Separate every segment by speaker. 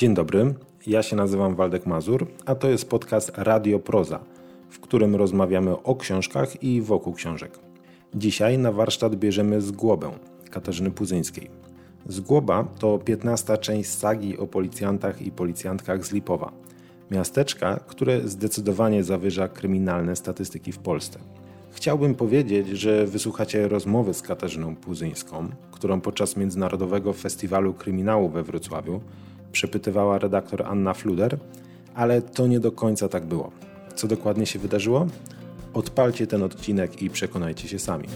Speaker 1: Dzień dobry, ja się nazywam Waldek Mazur, a to jest podcast Radio Proza, w którym rozmawiamy o książkach i wokół książek. Dzisiaj na warsztat bierzemy Zgłobę Katarzyny Puzyńskiej. Zgłoba to 15 część sagi o policjantach i policjantkach z Lipowa, miasteczka, które zdecydowanie zawyża kryminalne statystyki w Polsce. Chciałbym powiedzieć, że wysłuchacie rozmowy z Katarzyną Puzyńską, którą podczas Międzynarodowego Festiwalu Kryminału we Wrocławiu przepytywała redaktor Anna Fluder, ale to nie do końca tak było. Co dokładnie się wydarzyło? Odpalcie ten odcinek i przekonajcie się sami.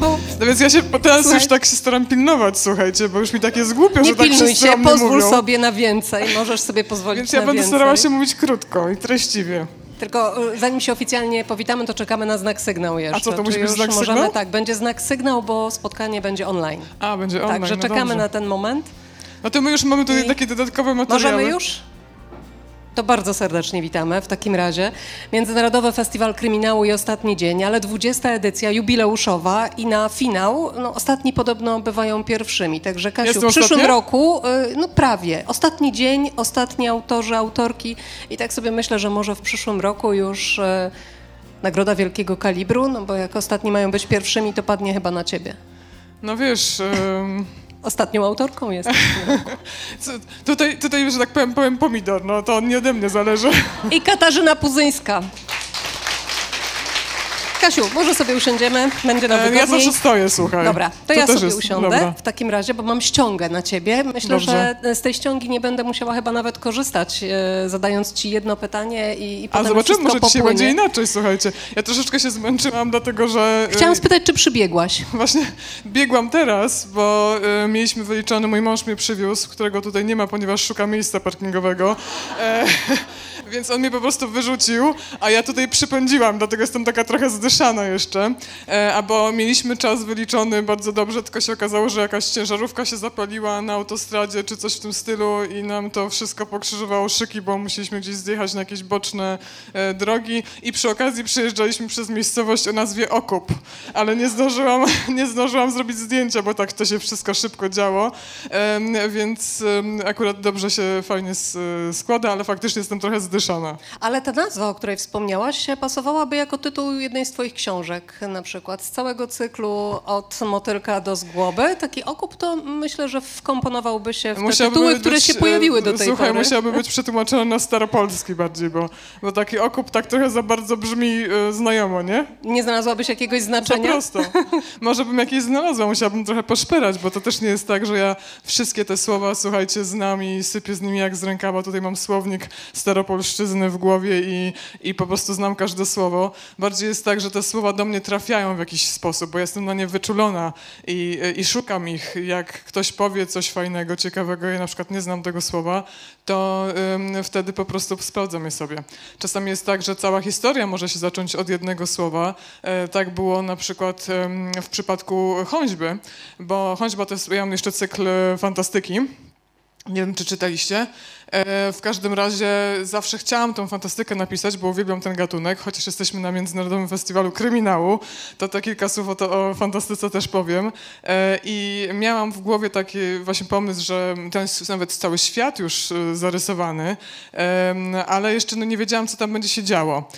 Speaker 2: Bo
Speaker 3: No więc ja się teraz
Speaker 2: Słuchaj.
Speaker 3: już tak się staram pilnować, słuchajcie, bo już mi tak jest głupio,
Speaker 2: nie
Speaker 3: że tak
Speaker 2: pilnuj
Speaker 3: wszyscy
Speaker 2: się,
Speaker 3: o mnie
Speaker 2: pozwól
Speaker 3: mówią.
Speaker 2: sobie na więcej, możesz sobie pozwolić
Speaker 3: Więc
Speaker 2: na
Speaker 3: ja będę
Speaker 2: więcej.
Speaker 3: starała się mówić krótko i treściwie.
Speaker 2: Tylko y, zanim się oficjalnie powitamy, to czekamy na znak sygnał jeszcze.
Speaker 3: co, to musi być znak
Speaker 2: możemy,
Speaker 3: sygnał?
Speaker 2: Tak, będzie znak sygnał, bo spotkanie będzie online.
Speaker 3: A, będzie online,
Speaker 2: Także
Speaker 3: no
Speaker 2: czekamy
Speaker 3: dobrze.
Speaker 2: na ten moment.
Speaker 3: No to my już mamy tutaj
Speaker 2: I-
Speaker 3: takie dodatkowe materiały.
Speaker 2: Możemy już? To bardzo serdecznie witamy w takim razie. Międzynarodowy Festiwal Kryminału i ostatni dzień, ale 20 edycja jubileuszowa i na finał, no ostatni podobno bywają pierwszymi. Także Kasiu,
Speaker 3: Jestem
Speaker 2: w przyszłym roku, y, no prawie, ostatni dzień, ostatni autorzy, autorki i tak sobie myślę, że może w przyszłym roku już y, nagroda wielkiego kalibru, no bo jak ostatni mają być pierwszymi, to padnie chyba na ciebie.
Speaker 3: No wiesz, em,
Speaker 2: Ostatnią autorką jest.
Speaker 3: co- tutaj, tutaj, że tak powiem, powiem pomidor, no to nie ode mnie zależy.
Speaker 2: I Katarzyna Puzyńska. Kasiu, może sobie usiądziemy, będzie nam
Speaker 3: E, Ja
Speaker 2: wygodniej.
Speaker 3: zawsze stoję, słuchaj.
Speaker 2: Dobra, to,
Speaker 3: To
Speaker 2: ja sobie
Speaker 3: jest-
Speaker 2: usiądę
Speaker 3: dobra.
Speaker 2: w takim razie, bo mam ściągę na ciebie. Myślę,
Speaker 3: Dobrze.
Speaker 2: że z tej ściągi nie będę musiała chyba nawet korzystać, e, zadając ci jedno pytanie i, i
Speaker 3: A
Speaker 2: potem
Speaker 3: zobaczymy,
Speaker 2: wszystko
Speaker 3: może dzisiaj
Speaker 2: popłynie.
Speaker 3: będzie inaczej, słuchajcie. Ja troszeczkę się zmęczyłam, dlatego że... e,
Speaker 2: Chciałam spytać, czy przybiegłaś?
Speaker 3: Właśnie biegłam teraz, bo e, mieliśmy wyliczony, mój mąż mnie przywiózł, którego tutaj nie ma, ponieważ szuka miejsca parkingowego. E, więc on mnie po prostu wyrzucił, a ja tutaj przypędziłam, dlatego jestem taka trochę zdyszana jeszcze. E, a bo mieliśmy czas wyliczony bardzo dobrze, tylko się okazało, że jakaś ciężarówka się zapaliła na autostradzie czy coś w tym stylu i nam to wszystko pokrzyżowało szyki, bo musieliśmy gdzieś zjechać na jakieś boczne e, drogi i przy okazji przejeżdżaliśmy przez miejscowość o nazwie Okup, ale nie zdążyłam, nie zdążyłam zrobić zdjęcia, bo tak to się wszystko szybko działo, więc akurat dobrze się fajnie składa, ale faktycznie jestem trochę zdyszana.
Speaker 2: Ale ta nazwa, o której wspomniałaś, pasowałaby jako tytuł jednej z twoich książek, na przykład z całego cyklu Od motylka do zgłoby. Taki okup to myślę, że wkomponowałby się w te
Speaker 3: Musiałby
Speaker 2: tytuły,
Speaker 3: być,
Speaker 2: które się pojawiły do tej
Speaker 3: Słuchaj,
Speaker 2: pory.
Speaker 3: musiałby być przetłumaczone na staropolski bardziej, bo, bo taki okup tak trochę za bardzo brzmi e, znajomo, nie?
Speaker 2: Nie znalazłabyś jakiegoś znaczenia?
Speaker 3: prosto. Może bym jakieś znalazła, musiałabym trochę poszperać, bo to też nie jest tak, że ja wszystkie te słowa, słuchajcie, znam i sypię z nimi jak z rękawa. Tutaj mam słownik staropolszczyzny w głowie i, i po prostu znam każde słowo. Bardziej jest tak, że te słowa do mnie trafiają w jakiś sposób, bo jestem na nie wyczulona i, i szukam ich. Jak ktoś powie coś fajnego, ciekawego, ja na przykład nie znam tego słowa, to ym, wtedy po prostu sprawdzam je sobie. Czasami jest tak, że cała historia może się zacząć od jednego słowa. E, tak było na przykład ym, w przypadku Choćby, bo Choćba to jest, ja mam jeszcze cykl fantastyki. Nie wiem, czy czytaliście. E, w każdym razie zawsze chciałam tą fantastykę napisać, bo uwielbiam ten gatunek, chociaż jesteśmy na Międzynarodowym Festiwalu Kryminału, to to kilka słów o, to, o fantastyce też powiem. E, I miałam w głowie taki właśnie pomysł, że ten jest nawet cały świat już e, zarysowany, ale jeszcze no, nie wiedziałam, co tam będzie się działo.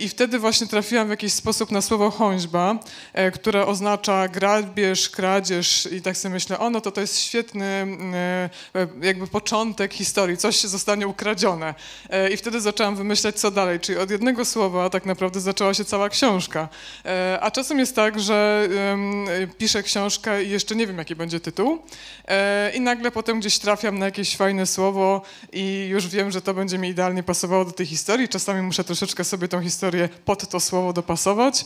Speaker 3: I wtedy właśnie trafiłam w jakiś sposób na słowo chońźba, e, które oznacza grabież, kradzież i tak sobie myślę, o no to to jest świetny e, jakby początek historii, coś zostanie ukradzione. E, I wtedy zaczęłam wymyślać, co dalej, czyli od jednego słowa tak naprawdę zaczęła się cała książka. E, A czasem jest tak, że piszę książkę i jeszcze nie wiem, jaki będzie tytuł e, i nagle potem gdzieś trafiam na jakieś fajne słowo i już wiem, że to będzie mi idealnie pasowało do tej historii. Czasami muszę troszeczkę sobie tą historię pod to słowo dopasować,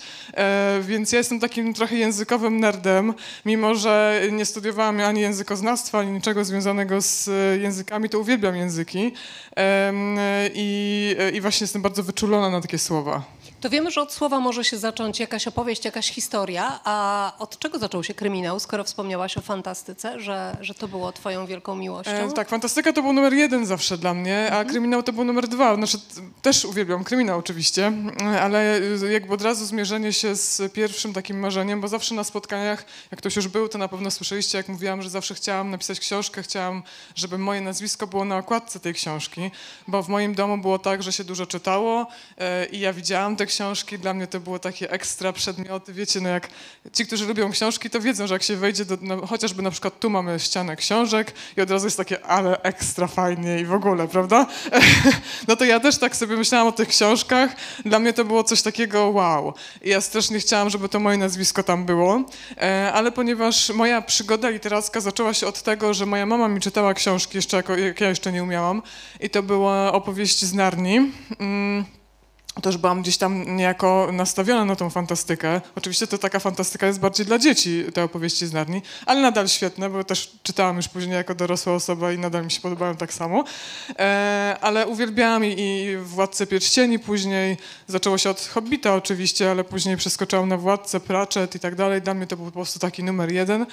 Speaker 3: więc ja jestem takim trochę językowym nerdem, mimo że nie studiowałam ani językoznawstwa, ani niczego związanego z językami, to uwielbiam uwielbiam języki em, i, i właśnie jestem bardzo wyczulona na takie słowa.
Speaker 2: To wiemy, że od słowa może się zacząć jakaś opowieść, jakaś historia, a od czego zaczął się kryminał, skoro wspomniałaś o fantastyce, że, że to było twoją wielką miłością?
Speaker 3: E, tak, fantastyka to był numer jeden zawsze dla mnie, a kryminał to był numer dwa. Znaczy, też uwielbiam kryminał oczywiście, ale jakby od razu zmierzenie się z pierwszym takim marzeniem, bo zawsze na spotkaniach, jak ktoś już był, to na pewno słyszeliście, jak mówiłam, że zawsze chciałam napisać książkę, chciałam, żeby moje nazwisko było na okładce tej książki, bo w moim domu było tak, że się dużo czytało e, i ja widziałam te książki, dla mnie to było takie ekstra przedmioty, wiecie, no jak ci, którzy lubią książki, to wiedzą, że jak się wejdzie do, no, chociażby na przykład tu mamy ścianę książek i od razu jest takie, ale ekstra fajnie i w ogóle, prawda? No to ja też tak sobie myślałam o tych książkach, dla mnie to było coś takiego wow. I ja strasznie chciałam, żeby to moje nazwisko tam było, e, ale ponieważ moja przygoda literacka zaczęła się od tego, że moja mama mi czytała książki jeszcze, jako, jak ja jeszcze nie umiałam i to była opowieść z Narni. Mm też byłam gdzieś tam niejako nastawiona na tą fantastykę. Oczywiście to taka fantastyka jest bardziej dla dzieci, te opowieści z Narni, ale nadal świetne, bo też czytałam już później jako dorosła osoba i nadal mi się podobają tak samo. E, ale uwielbiałam i, i Władcę Pierścieni później. Zaczęło się od Hobbita oczywiście, ale później przeskoczyłam na Władcę, Pratchett i tak dalej. Dla mnie to był po prostu taki numer jeden.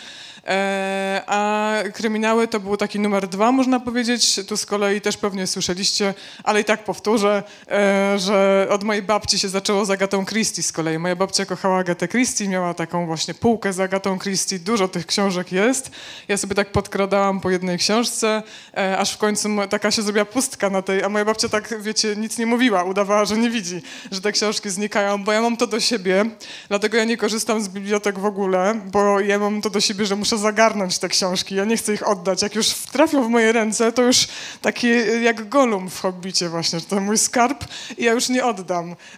Speaker 3: E, a kryminały to był taki numer dwa, można powiedzieć. Tu z kolei też pewnie słyszeliście, ale i tak powtórzę, e, że od mojej babci się zaczęło z Agatą Christie z kolei. Moja babcia kochała Agatę Christie, miała taką właśnie półkę z Agatą Christie, dużo tych książek jest. Ja sobie tak podkradałam po jednej książce, e, aż w końcu taka się zrobiła pustka na tej, a moja babcia tak, wiecie, nic nie mówiła, udawała, że nie widzi, że te książki znikają, bo ja mam to do siebie, dlatego ja nie korzystam z bibliotek w ogóle, bo ja mam to do siebie, że muszę zagarnąć te książki, ja nie chcę ich oddać. Jak już trafią w moje ręce, to już takie jak Golum w Hobbicie właśnie, to mój skarb i ja już nie oddam.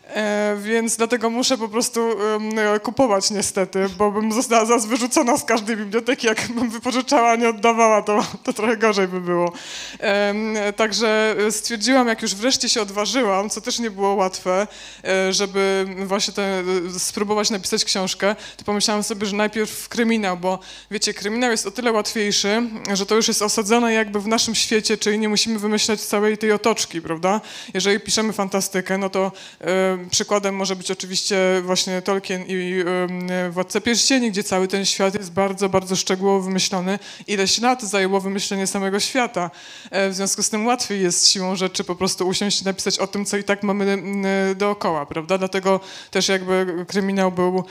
Speaker 3: E, więc dlatego muszę po prostu em, kupować niestety, bo bym została zaraz wyrzucona z każdej biblioteki, jak bym wypożyczała, nie oddawała, to, to trochę gorzej by było. Także stwierdziłam, jak już wreszcie się odważyłam, co też nie było łatwe, e, żeby właśnie te, e, spróbować napisać książkę, to pomyślałam sobie, że najpierw kryminał, bo wiecie, kryminał jest o tyle łatwiejszy, że to już jest osadzone jakby w naszym świecie, czyli nie musimy wymyślać całej tej otoczki, prawda? Jeżeli piszemy fantastykę, no to przykładem może być oczywiście właśnie Tolkien i Władca Pierścieni, gdzie cały ten świat jest bardzo, bardzo szczegółowo wymyślony. Ileś lat zajęło wymyślenie samego świata. E, w związku z tym łatwiej jest siłą rzeczy po prostu usiąść i napisać o tym, co i tak mamy dookoła, prawda? Dlatego też jakby kryminał był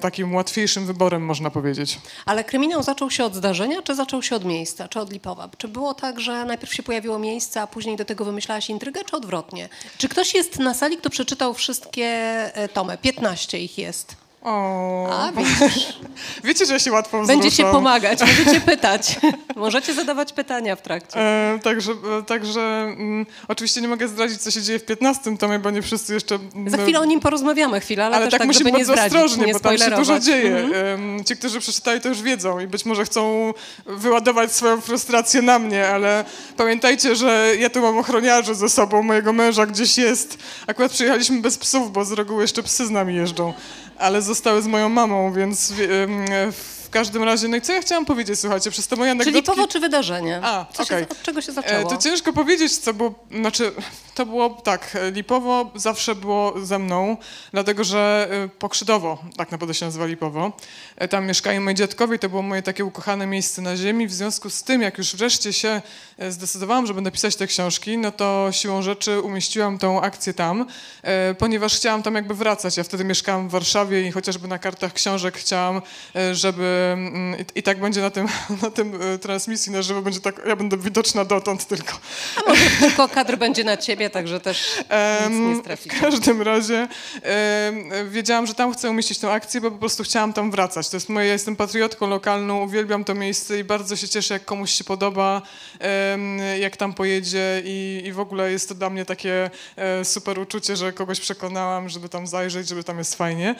Speaker 3: takim łatwiejszym wyborem, można powiedzieć.
Speaker 2: Ale kryminał zaczął się od zdarzenia, czy zaczął się od miejsca, czy od Lipowa? Czy było tak, że najpierw się pojawiło miejsce, a później do tego wymyślałaś intrygę, czy odwrotnie? Czy ktoś jest na sali, kto przeczytał wszystkie e, tomy? 15 ich jest.
Speaker 3: O,
Speaker 2: A, widzisz.
Speaker 3: wiecie, że ja się łatwo wzruszam.
Speaker 2: Będziecie pomagać, możecie pytać. Możecie zadawać pytania w trakcie.
Speaker 3: E, także e, także mm, oczywiście nie mogę zdradzić, co się dzieje w 15 tomie, bo nie wszyscy jeszcze... mm,
Speaker 2: Za chwilę o nim porozmawiamy chwilę, ale,
Speaker 3: ale
Speaker 2: też
Speaker 3: tak,
Speaker 2: tak,
Speaker 3: musimy
Speaker 2: żeby nie
Speaker 3: bardzo
Speaker 2: zdradzić,
Speaker 3: ostrożnie,
Speaker 2: nie
Speaker 3: bo tam się dużo dzieje.
Speaker 2: Mhm.
Speaker 3: Ci, którzy przeczytali, to już wiedzą i być może chcą wyładować swoją frustrację na mnie, ale pamiętajcie, że ja tu mam ochroniarzy ze sobą, mojego męża gdzieś jest. Akurat przyjechaliśmy bez psów, bo z reguły jeszcze psy z nami jeżdżą, ale zostały z moją mamą, więc em, w każdym razie, no i co ja chciałam powiedzieć, słuchajcie, przez te moje
Speaker 2: Czyli
Speaker 3: anegdotki...
Speaker 2: Lipowo czy wydarzenie?
Speaker 3: A,
Speaker 2: Co się,
Speaker 3: okej.
Speaker 2: Od czego się
Speaker 3: E,
Speaker 2: zaczęło?
Speaker 3: To ciężko powiedzieć, co było, znaczy to było tak, Lipowo zawsze było ze mną, dlatego że e, Pokrzydowo, tak naprawdę się nazywa Lipowo, e, tam mieszkają moi dziadkowie to było moje takie ukochane miejsce na ziemi, w związku z tym, jak już wreszcie się e, zdecydowałam, żeby napisać te książki, no to siłą rzeczy umieściłam tą akcję tam, ponieważ chciałam tam jakby wracać, ja wtedy mieszkałam w Warszawie i chociażby na kartach książek chciałam, żeby i, i tak będzie na tym, na tym e, transmisji na żywo, będzie tak, ja będę widoczna dotąd tylko.
Speaker 2: A może tylko kadr będzie na ciebie, także też nic nie straficie.
Speaker 3: W każdym razie wiedziałam, że tam chcę umieścić tę akcję, bo po prostu chciałam tam wracać. To jest moje, ja jestem patriotką lokalną, uwielbiam to miejsce i bardzo się cieszę, jak komuś się podoba, jak tam pojedzie i, i w ogóle jest to dla mnie takie e, super uczucie, że kogoś przekonałam, żeby tam zajrzeć, żeby tam jest fajnie.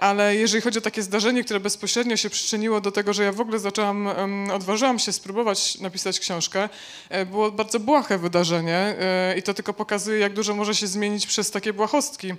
Speaker 3: Ale jeżeli chodzi o takie zdarzenie, które bezpośrednio się przyczyniło do tego, że ja w ogóle zaczęłam, odważyłam się spróbować napisać książkę, e, było bardzo błahe wydarzenie e, i to tylko pokazuje, jak dużo może się zmienić przez takie błahostki.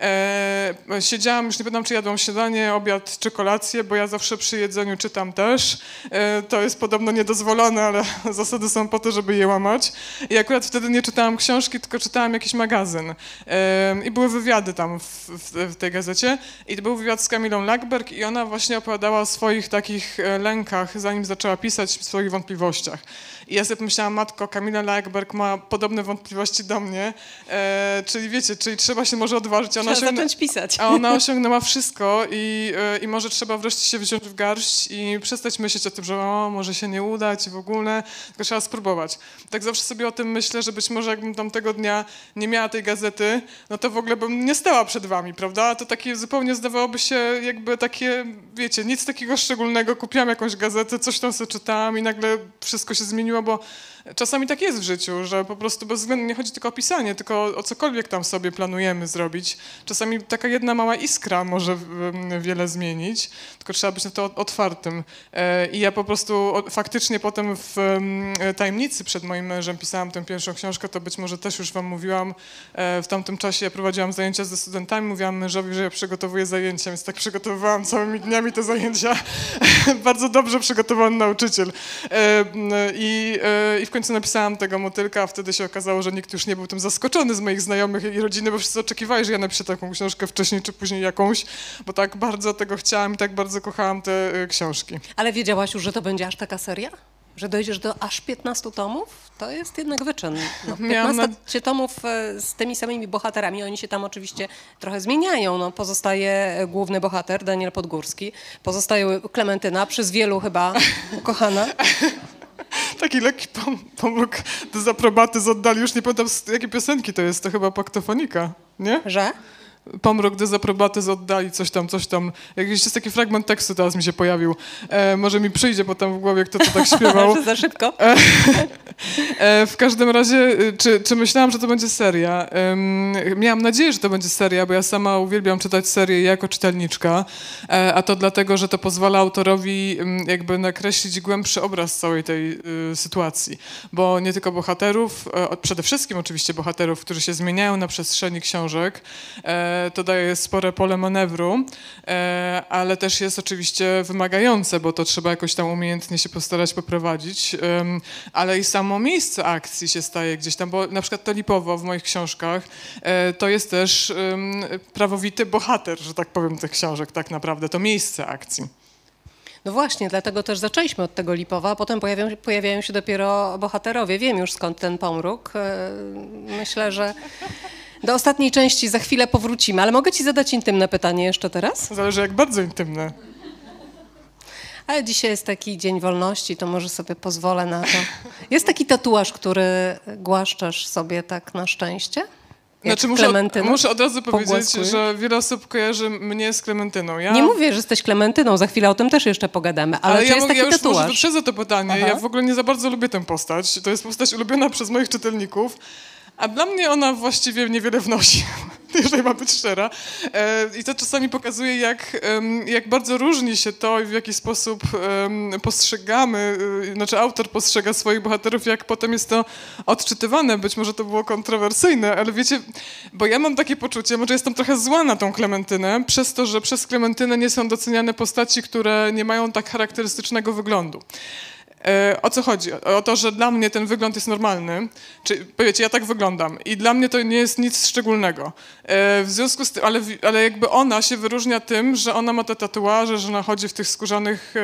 Speaker 3: E, siedziałam, już nie pamiętam, czy jadłam śniadanie, obiad czy kolację, bo ja zawsze przy jedzeniu czytam też. E, to jest podobno niedozwolone, ale zasady są po to, żeby je łamać. I akurat wtedy nie czytałam książki, tylko czytałam jakiś magazyn. E, I były wywiady tam w, w, w, tej gazecie. I był wywiad z Kamilą Lackberg i ona właśnie opowiadała o swoich takich e, lękach, zanim zaczęła pisać, w swoich wątpliwościach. I ja sobie pomyślałam, matko, Kamila Lackberg ma podobne wątpliwości do mnie, e, czyli wiecie, czyli trzeba się może odważyć.
Speaker 2: Ona trzeba zacząć pisać.
Speaker 3: A ona osiągnęła wszystko i, e, i może trzeba wreszcie się wziąć w garść i przestać myśleć o tym, że o, może się nie udać w ogóle, tylko trzeba spróbować. Tak zawsze sobie o tym myślę, że być może jakbym tamtego dnia nie miała tej gazety, no to w ogóle bym nie stała przed wami, prawda? A to takie zupełnie zdawałoby się jakby takie, wiecie, nic takiego szczególnego. Kupiłam jakąś gazetę, coś tam sobie czytałam i nagle wszystko się zmieniło bo czasami tak jest w życiu, że po prostu bez względu nie chodzi tylko o pisanie, tylko o cokolwiek tam sobie planujemy zrobić. Czasami taka jedna mała iskra może wiele zmienić, tylko trzeba być na to otwartym. E, I ja po prostu faktycznie potem w tajemnicy przed moim mężem pisałam tę pierwszą książkę, to być może też już wam mówiłam, e, w tamtym czasie ja prowadziłam zajęcia ze studentami, mówiłam mężowi, że ja przygotowuję zajęcia, więc tak przygotowywałam całymi dniami te zajęcia. Bardzo dobrze przygotowany nauczyciel. E, I, i w końcu napisałam tego motylka, a wtedy się okazało, że nikt już nie był tym zaskoczony z moich znajomych i rodziny, bo wszyscy oczekiwali, że ja napiszę taką książkę wcześniej czy później jakąś, bo tak bardzo tego chciałam i tak bardzo kochałam te y, książki.
Speaker 2: Ale wiedziałaś już, że to będzie aż taka seria? Że dojdziesz do aż 15 tomów? To jest jednak wyczyn. No, 15 na... tomów e, z tymi samymi bohaterami. Oni się tam oczywiście trochę zmieniają. No, pozostaje główny bohater, Daniel Podgórski. Pozostaje Klementyna, przez wielu chyba ukochana.
Speaker 3: Taki lekki pom pomruk dezaprobaty z oddali. Już nie pamiętam, jakie piosenki to jest. To chyba paktofonika, nie?
Speaker 2: Że?
Speaker 3: Pomrok dezaprobaty z oddali, coś tam, coś tam. Jakiś jest taki fragment tekstu teraz mi się pojawił. E, może mi przyjdzie potem w głowie, kto to tak śpiewał.
Speaker 2: Za szybko.
Speaker 3: E, e, w każdym razie, y, czy, czy myślałam, że to będzie seria? miałam nadzieję, że to będzie seria, bo ja sama uwielbiam czytać serie jako czytelniczka, e, a to dlatego, że to pozwala autorowi jakby nakreślić głębszy obraz całej tej y, sytuacji. Bo nie tylko bohaterów, e, przede wszystkim oczywiście bohaterów, którzy się zmieniają na przestrzeni książek, to daje spore pole manewru, e, ale też jest oczywiście wymagające, bo to trzeba jakoś tam umiejętnie się postarać poprowadzić, ale i samo miejsce akcji się staje gdzieś tam, bo na przykład to Lipowo w moich książkach e, to jest też prawowity bohater, że tak powiem, tych książek tak naprawdę, to miejsce akcji.
Speaker 2: No właśnie, dlatego też zaczęliśmy od tego Lipowa, a potem pojawiają, pojawiają się dopiero bohaterowie. Wiem już skąd ten pomruk. E, myślę, że do ostatniej części za chwilę powrócimy, ale mogę ci zadać intymne pytanie jeszcze teraz?
Speaker 3: Zależy jak bardzo intymne.
Speaker 2: Ale dzisiaj jest taki dzień wolności, to może sobie pozwolę na to. Jest taki tatuaż, który głaszczasz sobie tak na szczęście?
Speaker 3: Znaczy muszę, muszę od razu powiedzieć, że wiele osób kojarzy mnie z Klementyną.
Speaker 2: Ja... Nie mówię, że jesteś Klementyną, za chwilę o tym też jeszcze pogadamy, ale, ale
Speaker 3: ja
Speaker 2: jest
Speaker 3: taki
Speaker 2: ja już
Speaker 3: tatuaż? może to pytanie. Aha. Ja w ogóle nie za bardzo lubię tę postać. To jest postać ulubiona przez moich czytelników. A dla mnie ona właściwie niewiele wnosi, jeżeli mam być szczera. E, I to czasami pokazuje, jak, jak bardzo różni się to i w jaki sposób postrzegamy, y, znaczy autor postrzega swoich bohaterów, jak potem jest to odczytywane. Być może to było kontrowersyjne, ale wiecie, bo ja mam takie poczucie, może jestem trochę zła na tą Klementynę, przez to, że przez Klementynę nie są doceniane postaci, które nie mają tak charakterystycznego wyglądu. E, o co chodzi? O to, że dla mnie ten wygląd jest normalny. Czy, powiecie, ja tak wyglądam i dla mnie to nie jest nic szczególnego. E, w związku z tym, ale, ale jakby ona się wyróżnia tym, że ona ma te tatuaże, że ona chodzi w tych skórzanych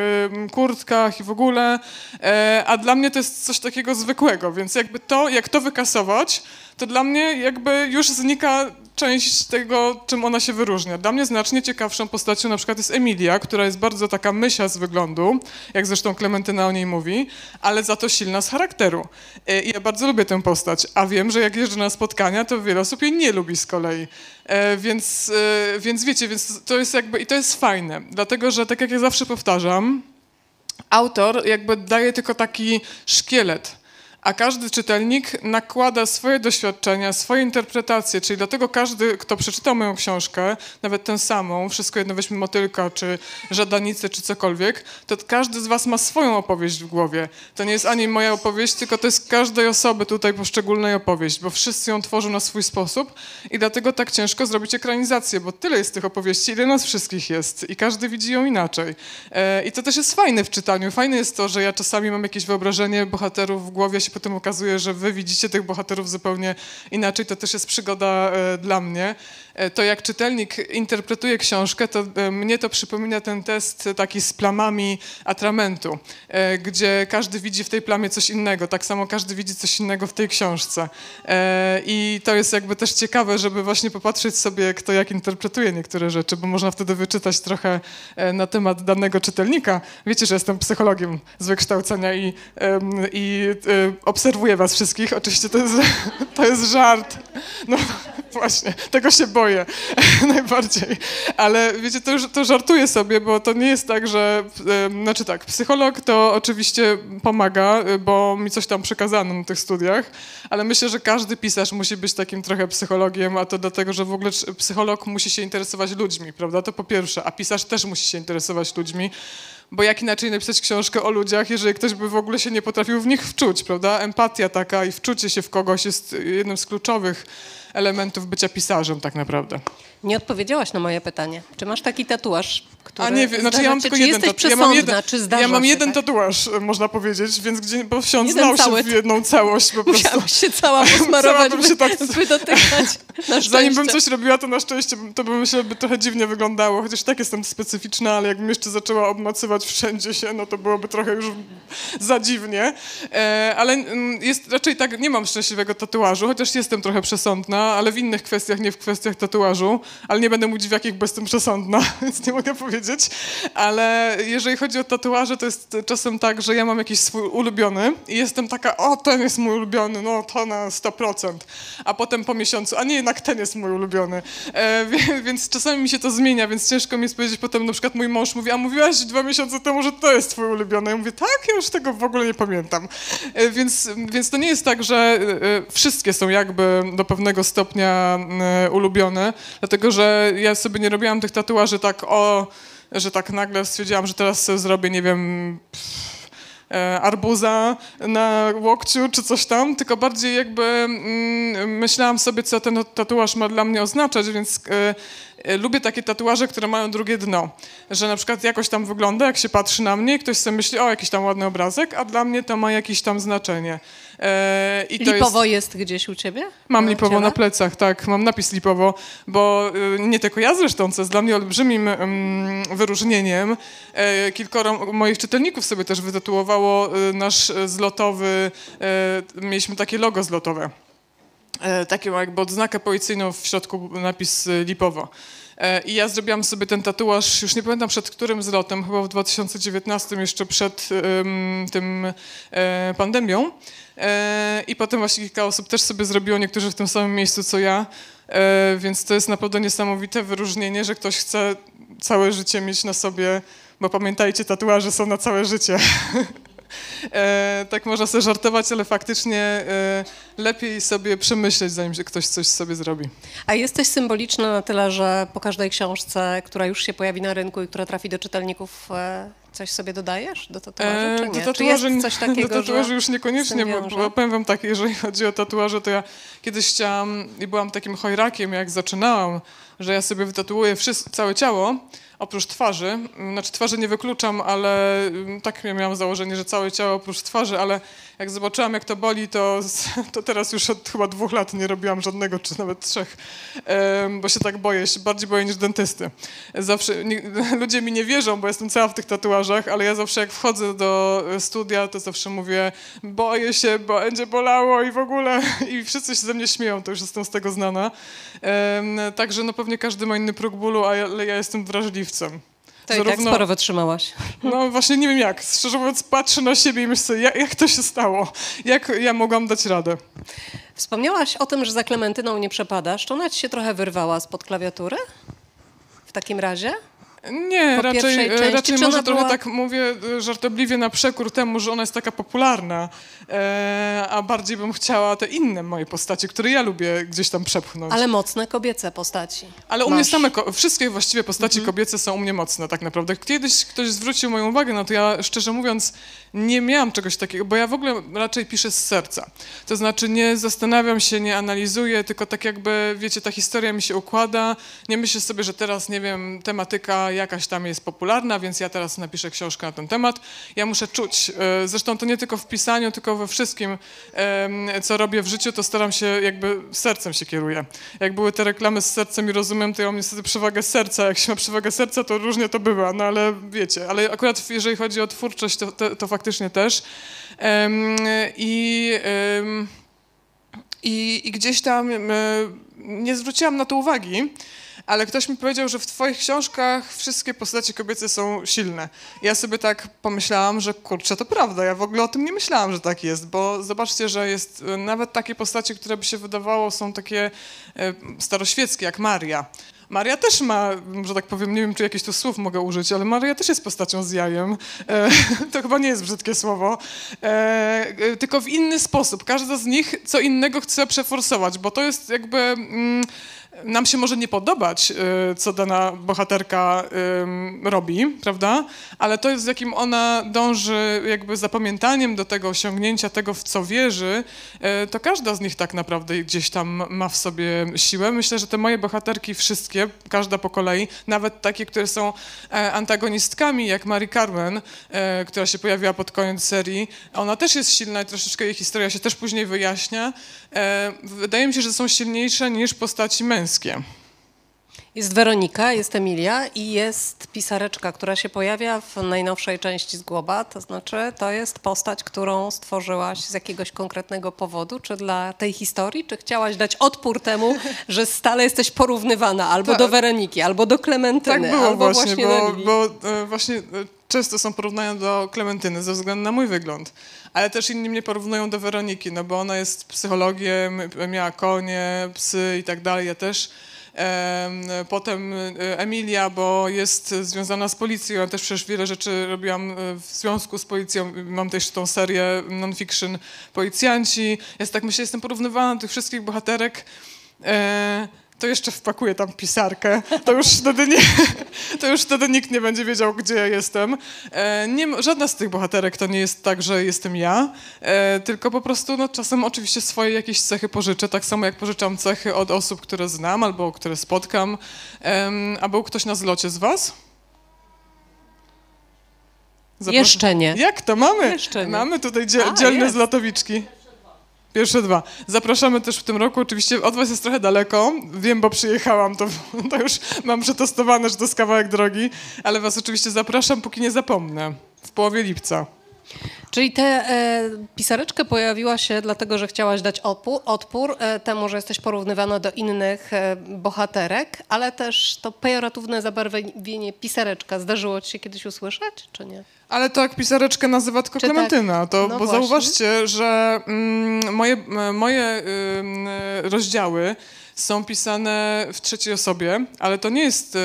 Speaker 3: kurtkach i w ogóle, e, a dla mnie to jest coś takiego zwykłego, więc jakby to, jak to wykasować, to dla mnie jakby już znika część tego, czym ona się wyróżnia. Dla mnie znacznie ciekawszą postacią na przykład jest Emilia, która jest bardzo taka mysia z wyglądu, jak zresztą Klementyna o niej mówi, ale za to silna z charakteru. E, I ja bardzo lubię tę postać, a wiem, że jak jeżdżę na spotkania, to wiele osób jej nie lubi z kolei. E, więc, e, więc wiecie, więc to jest jakby, i to jest fajne, dlatego, że tak jak ja zawsze powtarzam, autor jakby daje tylko taki szkielet, a każdy czytelnik nakłada swoje doświadczenia, swoje interpretacje, czyli dlatego każdy, kto przeczytał moją książkę, nawet tę samą, wszystko jedno weźmy motylka, czy żadanicę, czy cokolwiek, to każdy z was ma swoją opowieść w głowie. To nie jest ani moja opowieść, tylko to jest każdej osoby tutaj poszczególnej opowieść, bo wszyscy ją tworzą na swój sposób i dlatego tak ciężko zrobić ekranizację, bo tyle jest tych opowieści, ile nas wszystkich jest i każdy widzi ją inaczej. E, I to też jest fajne w czytaniu. Fajne jest to, że ja czasami mam jakieś wyobrażenie bohaterów w głowie, się potem okazuje, że wy widzicie tych bohaterów zupełnie inaczej. To też jest przygoda e, dla mnie. E, to jak czytelnik interpretuje książkę, to e, mnie to przypomina ten test taki z plamami atramentu, e, gdzie każdy widzi w tej plamie coś innego, tak samo każdy widzi coś innego w tej książce. I to jest jakby też ciekawe, żeby właśnie popatrzeć sobie, kto jak interpretuje niektóre rzeczy, bo można wtedy wyczytać trochę na temat danego czytelnika. Wiecie, że jestem psychologiem z wykształcenia i, i obserwuję was wszystkich. Oczywiście to jest, to jest żart. No właśnie, tego się boję najbardziej. Ale wiecie, to, to żartuję sobie, bo to nie jest tak, że... Znaczy tak, psycholog to oczywiście pomaga, bo mi coś tam przekazano na tych studiach, ale myślę, że każdy pisarz musi być takim trochę psychologiem, a to dlatego, że w ogóle psycholog musi się interesować ludźmi, prawda? To po pierwsze, a pisarz też musi się interesować ludźmi bo jak inaczej napisać książkę o ludziach, jeżeli ktoś by w ogóle się nie potrafił w nich wczuć, prawda? Empatia taka i wczucie się w kogoś jest jednym z kluczowych elementów bycia pisarzem tak naprawdę.
Speaker 2: Nie odpowiedziałaś na moje pytanie. Czy masz taki tatuaż, który
Speaker 3: A nie, znaczy ja mam tylko jeden tatuaż. Ja mam jeden, ja mam jeden tak? tatuaż, można powiedzieć, więc gdzie, bo jeden znał się w jedną całość po prostu.
Speaker 2: Musiałaś się cała posmarować, cała się tak... by dotykać.
Speaker 3: Zanim bym coś robiła, to na szczęście to by myślę, by trochę dziwnie wyglądało, chociaż tak jestem specyficzna, ale jakbym jeszcze zaczęła obmacywać wszędzie się, no to byłoby trochę już za dziwnie. E, ale mm, jest raczej tak, nie mam szczęśliwego tatuażu, chociaż jestem trochę przesądna, ale w innych kwestiach, nie w kwestiach tatuażu, ale nie będę mówić w jakich, bo jestem przesądna, więc nie mogę powiedzieć. Ale jeżeli chodzi o tatuaże, to jest czasem tak, że ja mam jakiś swój ulubiony i jestem taka, o ten jest mój ulubiony, no to na 100%. A potem po miesiącu, a nie, jednak ten jest mój ulubiony. E, więc czasami mi się to zmienia, więc ciężko mi jest powiedzieć potem, na przykład mój mąż mówi, a mówiłaś dwa miesiące temu, że to jest twój ulubiony. Ja mówię, tak, ja już tego w ogóle nie pamiętam. E, więc, więc to nie jest tak, że e, wszystkie są jakby do pewnego stopnia e, ulubione, dlatego że ja sobie nie robiłam tych tatuaży tak o, że tak nagle stwierdziłam, że teraz zrobię, nie wiem... E, arbuza na łokciu czy coś tam, tylko bardziej jakby mm, myślałam sobie, co ten tatuaż ma dla mnie oznaczać, więc e, E, lubię takie tatuaże, które mają drugie dno. Że na przykład jakoś tam wygląda, jak się patrzy na mnie ktoś sobie myśli, o, jakiś tam ładny obrazek, a dla mnie to ma jakieś tam znaczenie.
Speaker 2: E, i lipowo jest... jest... gdzieś u ciebie?
Speaker 3: Mam lipowo na plecach, tak, mam napis lipowo, bo e, nie tylko ja zresztą, co jest dla mnie olbrzymim um, wyróżnieniem. E, kilkoro moich czytelników sobie też wytatuowało e, nasz zlotowy, e, mieliśmy takie logo zlotowe. E, taką jakby odznakę policyjną, w środku napis e, Lipowo. I ja zrobiłam sobie ten tatuaż, już nie pamiętam przed którym zlotem, chyba w 2019, jeszcze przed um, tym e, pandemią. E, I potem właśnie kilka osób też sobie zrobiło, niektórzy w tym samym miejscu co ja. E, więc to jest naprawdę niesamowite wyróżnienie, że ktoś chce całe życie mieć na sobie, bo pamiętajcie, tatuaże są na całe życie. E, tak można sobie żartować, ale faktycznie lepiej sobie przemyśleć, zanim ktoś coś sobie zrobi.
Speaker 2: A jesteś symboliczna na tyle, że po każdej książce, która już się pojawi na rynku i która trafi do czytelników, coś sobie dodajesz do tatuaży, e, czy nie? Do tatuaży, czy coś takiego,
Speaker 3: do tatuaży już niekoniecznie, bo, bo powiem wam tak, jeżeli chodzi o tatuaże, to ja kiedyś chciałam i byłam takim chojrakiem, jak zaczynałam, że ja sobie wytatuuję wszystko, całe ciało, oprócz twarzy. Znaczy twarzy nie wykluczam, ale mm, tak miałam założenie, że całe ciało oprócz twarzy, ale jak zobaczyłam, jak to boli, to, to teraz już od chyba dwóch lat nie robiłam żadnego, czy nawet trzech, bo się tak boję, się bardziej boję niż dentysty. Zawsze, nie, ludzie mi nie wierzą, bo jestem cała w tych tatuażach, ale ja zawsze jak wchodzę do studia, to zawsze mówię, boję się, bo będzie bolało i w ogóle, i wszyscy się ze mnie śmieją, to już jestem z tego znana. Także no pewnie każdy ma inny próg bólu, ale ja jestem wrażliwcem.
Speaker 2: Tak, Zarówno, tak sporo wytrzymałaś.
Speaker 3: No właśnie nie wiem jak. Szczerze mówiąc patrzę na siebie i myślę jak, jak to się stało? Jak ja mogłam dać radę?
Speaker 2: Wspomniałaś o tym, że za Klementyną nie przepadasz. Czy ona ci się trochę wyrwała spod klawiatury? W takim razie?
Speaker 3: Nie, raczej,
Speaker 2: części?
Speaker 3: raczej może trochę
Speaker 2: była-
Speaker 3: tak mówię e, żartobliwie na przekór temu, że ona jest taka popularna, e, a bardziej bym chciała te inne moje postacie, które ja lubię gdzieś tam przepchnąć.
Speaker 2: Ale mocne kobiece postaci.
Speaker 3: Ale u mnie same, wszystkie właściwie postaci kobiece są u mnie mocne tak naprawdę. Kiedyś ktoś zwrócił moją uwagę, no to ja szczerze mówiąc nie miałam czegoś takiego, bo ja w ogóle raczej piszę z serca. To znaczy nie zastanawiam się, nie analizuję, tylko tak jakby, wiecie, ta historia mi się układa. Nie myślę sobie, że teraz, nie wiem, tematyka jakaś tam jest popularna, więc ja teraz napiszę książkę na ten temat. Ja muszę czuć. e, Zresztą to nie tylko w pisaniu, tylko we wszystkim, co robię w życiu, to staram się jakby sercem się kieruję. Jak były te reklamy z sercem i rozumiem, to ja mam niestety przewagę serca. Jak się ma przewagę serca, to różnie to bywa, no ale wiecie. Ale akurat jeżeli chodzi o twórczość, to, to, to faktycznie też. Em, I... i, I gdzieś tam nie zwróciłam na to uwagi, ale ktoś mi powiedział, że w twoich książkach wszystkie postacie kobiece są silne. Ja sobie tak pomyślałam, że kurczę, to prawda, ja w ogóle o tym nie myślałam, że tak jest, bo zobaczcie, że jest e, nawet takie postacie, które by się wydawało są takie e, staroświeckie, jak Maria. Maria też ma, że tak powiem, nie wiem, czy jakieś tu słów mogę użyć, ale Maria też jest postacią z jajem. E, to chyba nie jest brzydkie słowo. E, e, tylko w inny sposób. Każda z nich co innego chce przeforsować, bo to jest jakby... Mm, nam się może nie podobać, e, co dana bohaterka robi, prawda? Ale to jest z jakim ona dąży jakby zapamiętaniem do tego, osiągnięcia tego, w co wierzy, e, to każda z nich tak naprawdę gdzieś tam ma w sobie siłę. Myślę, że te moje bohaterki wszystkie, każda po kolei, nawet takie, które są e, antagonistkami, jak Mary Carmen, e, która się pojawiła pod koniec serii, ona też jest silna i troszeczkę jej historia się też później wyjaśnia. E, Wydaje mi się, że są silniejsze niż postaci męskie.
Speaker 2: Jest Weronika, jest Emilia i jest pisareczka, która się pojawia w najnowszej części z Głoba. To znaczy, to jest postać, którą stworzyłaś z jakiegoś konkretnego powodu, czy dla tej historii, czy chciałaś dać odpór temu, że stale jesteś porównywana albo
Speaker 3: Tak.
Speaker 2: do Weroniki, albo do
Speaker 3: Tak
Speaker 2: Klementyny,
Speaker 3: było
Speaker 2: albo
Speaker 3: właśnie,
Speaker 2: do
Speaker 3: bo,
Speaker 2: Lili.
Speaker 3: bo e, właśnie e, często są porównania do Klementyny ze względu na mój wygląd, ale też inni mnie porównują do Weroniki, no bo ona jest psychologiem, miała konie, psy i tak dalej, ja też. Em, Potem e, Emilia, bo jest związana z policją. Ja też przecież wiele rzeczy robiłam e, w związku z policją. Mam też tą serię non-fiction Policjanci. Ja tak myślę, jestem porównywana do tych wszystkich bohaterek. To jeszcze wpakuję tam pisarkę. To już wtedy, nie, to już wtedy nikt nie będzie wiedział, gdzie ja jestem. E, nie, żadna z tych bohaterek to nie jest tak, że jestem ja, e, tylko po prostu no, czasem oczywiście swoje jakieś cechy pożyczę, tak samo jak pożyczam cechy od osób, które znam albo które spotkam. A był ktoś na zlocie z was? Zapraszam-
Speaker 2: Jeszcze nie.
Speaker 3: Jak to mamy?
Speaker 2: Jeszcze nie.
Speaker 3: Mamy tutaj dzie-
Speaker 2: A,
Speaker 3: dzielne
Speaker 2: jest.
Speaker 3: zlotowiczki. Pierwsze dwa. Zapraszamy też w tym roku. Oczywiście od was jest trochę daleko. Wiem, bo przyjechałam, to, to już mam przetestowane, że to jest kawałek drogi, ale was oczywiście zapraszam, póki nie zapomnę. W połowie lipca.
Speaker 2: Czyli tę e, pisareczkę pojawiła się dlatego, że chciałaś dać opu, odpór e, temu, że jesteś porównywana do innych e, bohaterek, ale też to pejoratywne zabarwienie pisareczka zdarzyło ci się kiedyś usłyszeć, czy nie?
Speaker 3: Ale to jak pisareczkę nazywa tylko
Speaker 2: Czy tak?
Speaker 3: Klementyna, to,
Speaker 2: No
Speaker 3: bo
Speaker 2: właśnie.
Speaker 3: zauważcie, że mm, moje, moje ym, rozdziały są pisane w trzeciej osobie, ale to nie jest y,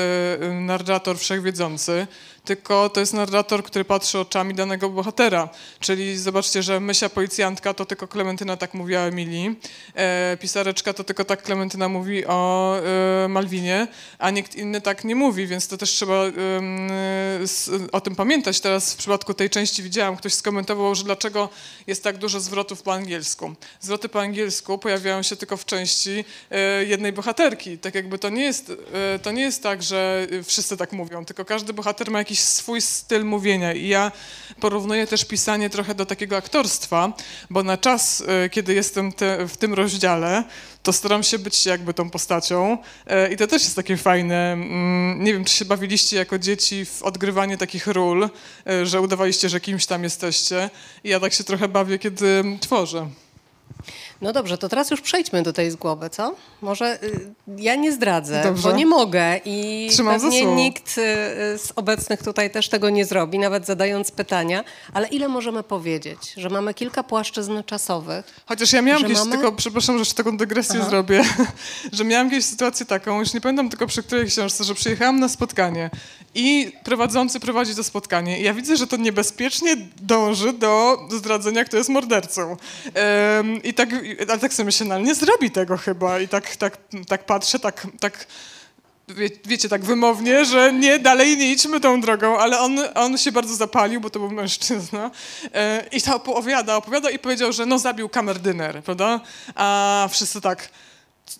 Speaker 3: y, narrator wszechwiedzący, tylko to jest narrator, który patrzy oczami danego bohatera. Czyli zobaczcie, że Mysia policjantka to tylko Klementyna tak mówi o Emilii, e, pisareczka to tylko tak Klementyna mówi o e, Malwinie, a nikt inny tak nie mówi, więc to też trzeba ym, s- o tym pamiętać. Teraz w przypadku tej części widziałam, ktoś skomentował, że dlaczego jest tak dużo zwrotów po angielsku. Zwroty po angielsku pojawiają się tylko w części e, jednej bohaterki. Tak jakby to nie jest, e, to nie jest tak, że e, wszyscy tak mówią, tylko każdy bohater ma jakiś swój styl mówienia i ja porównuję też pisanie trochę do takiego aktorstwa, bo na czas, e, kiedy jestem te, w tym rozdziale, to staram się być jakby tą postacią e, i to też jest takie fajne. Mm, Nie wiem, czy się bawiliście jako dzieci w odgrywanie takich ról, e, że udawaliście, że kimś tam jesteście i ja tak się trochę bawię, kiedy tworzę.
Speaker 2: No dobrze, to teraz już przejdźmy do tej zgłoby, co? Może y, ja nie zdradzę,
Speaker 3: Dobrze.
Speaker 2: bo nie mogę i
Speaker 3: Trzymam
Speaker 2: pewnie nikt y, z obecnych tutaj też tego nie zrobi, nawet zadając pytania. Ale ile możemy powiedzieć? Że mamy kilka płaszczyzn czasowych.
Speaker 3: Chociaż ja miałam kiedyś
Speaker 2: mamy-
Speaker 3: tylko, przepraszam, że jeszcze taką dygresję
Speaker 2: Aha.
Speaker 3: zrobię, że miałam kiedyś sytuację taką, już nie pamiętam tylko przy której książce, że przyjechałam na spotkanie i prowadzący prowadzi to spotkanie i ja widzę, że to niebezpiecznie dąży do zdradzenia, kto jest mordercą. Em, I tak, ale tak sobie myślę, no nie zrobi tego chyba i tak, tak, tak patrzę, tak, tak wie, wiecie, tak wymownie, że nie, dalej nie idźmy tą drogą, ale on, on się bardzo zapalił, bo to był mężczyzna e, i to opowiada, opowiada i powiedział, że no zabił kamerdyner, prawda? A wszyscy tak,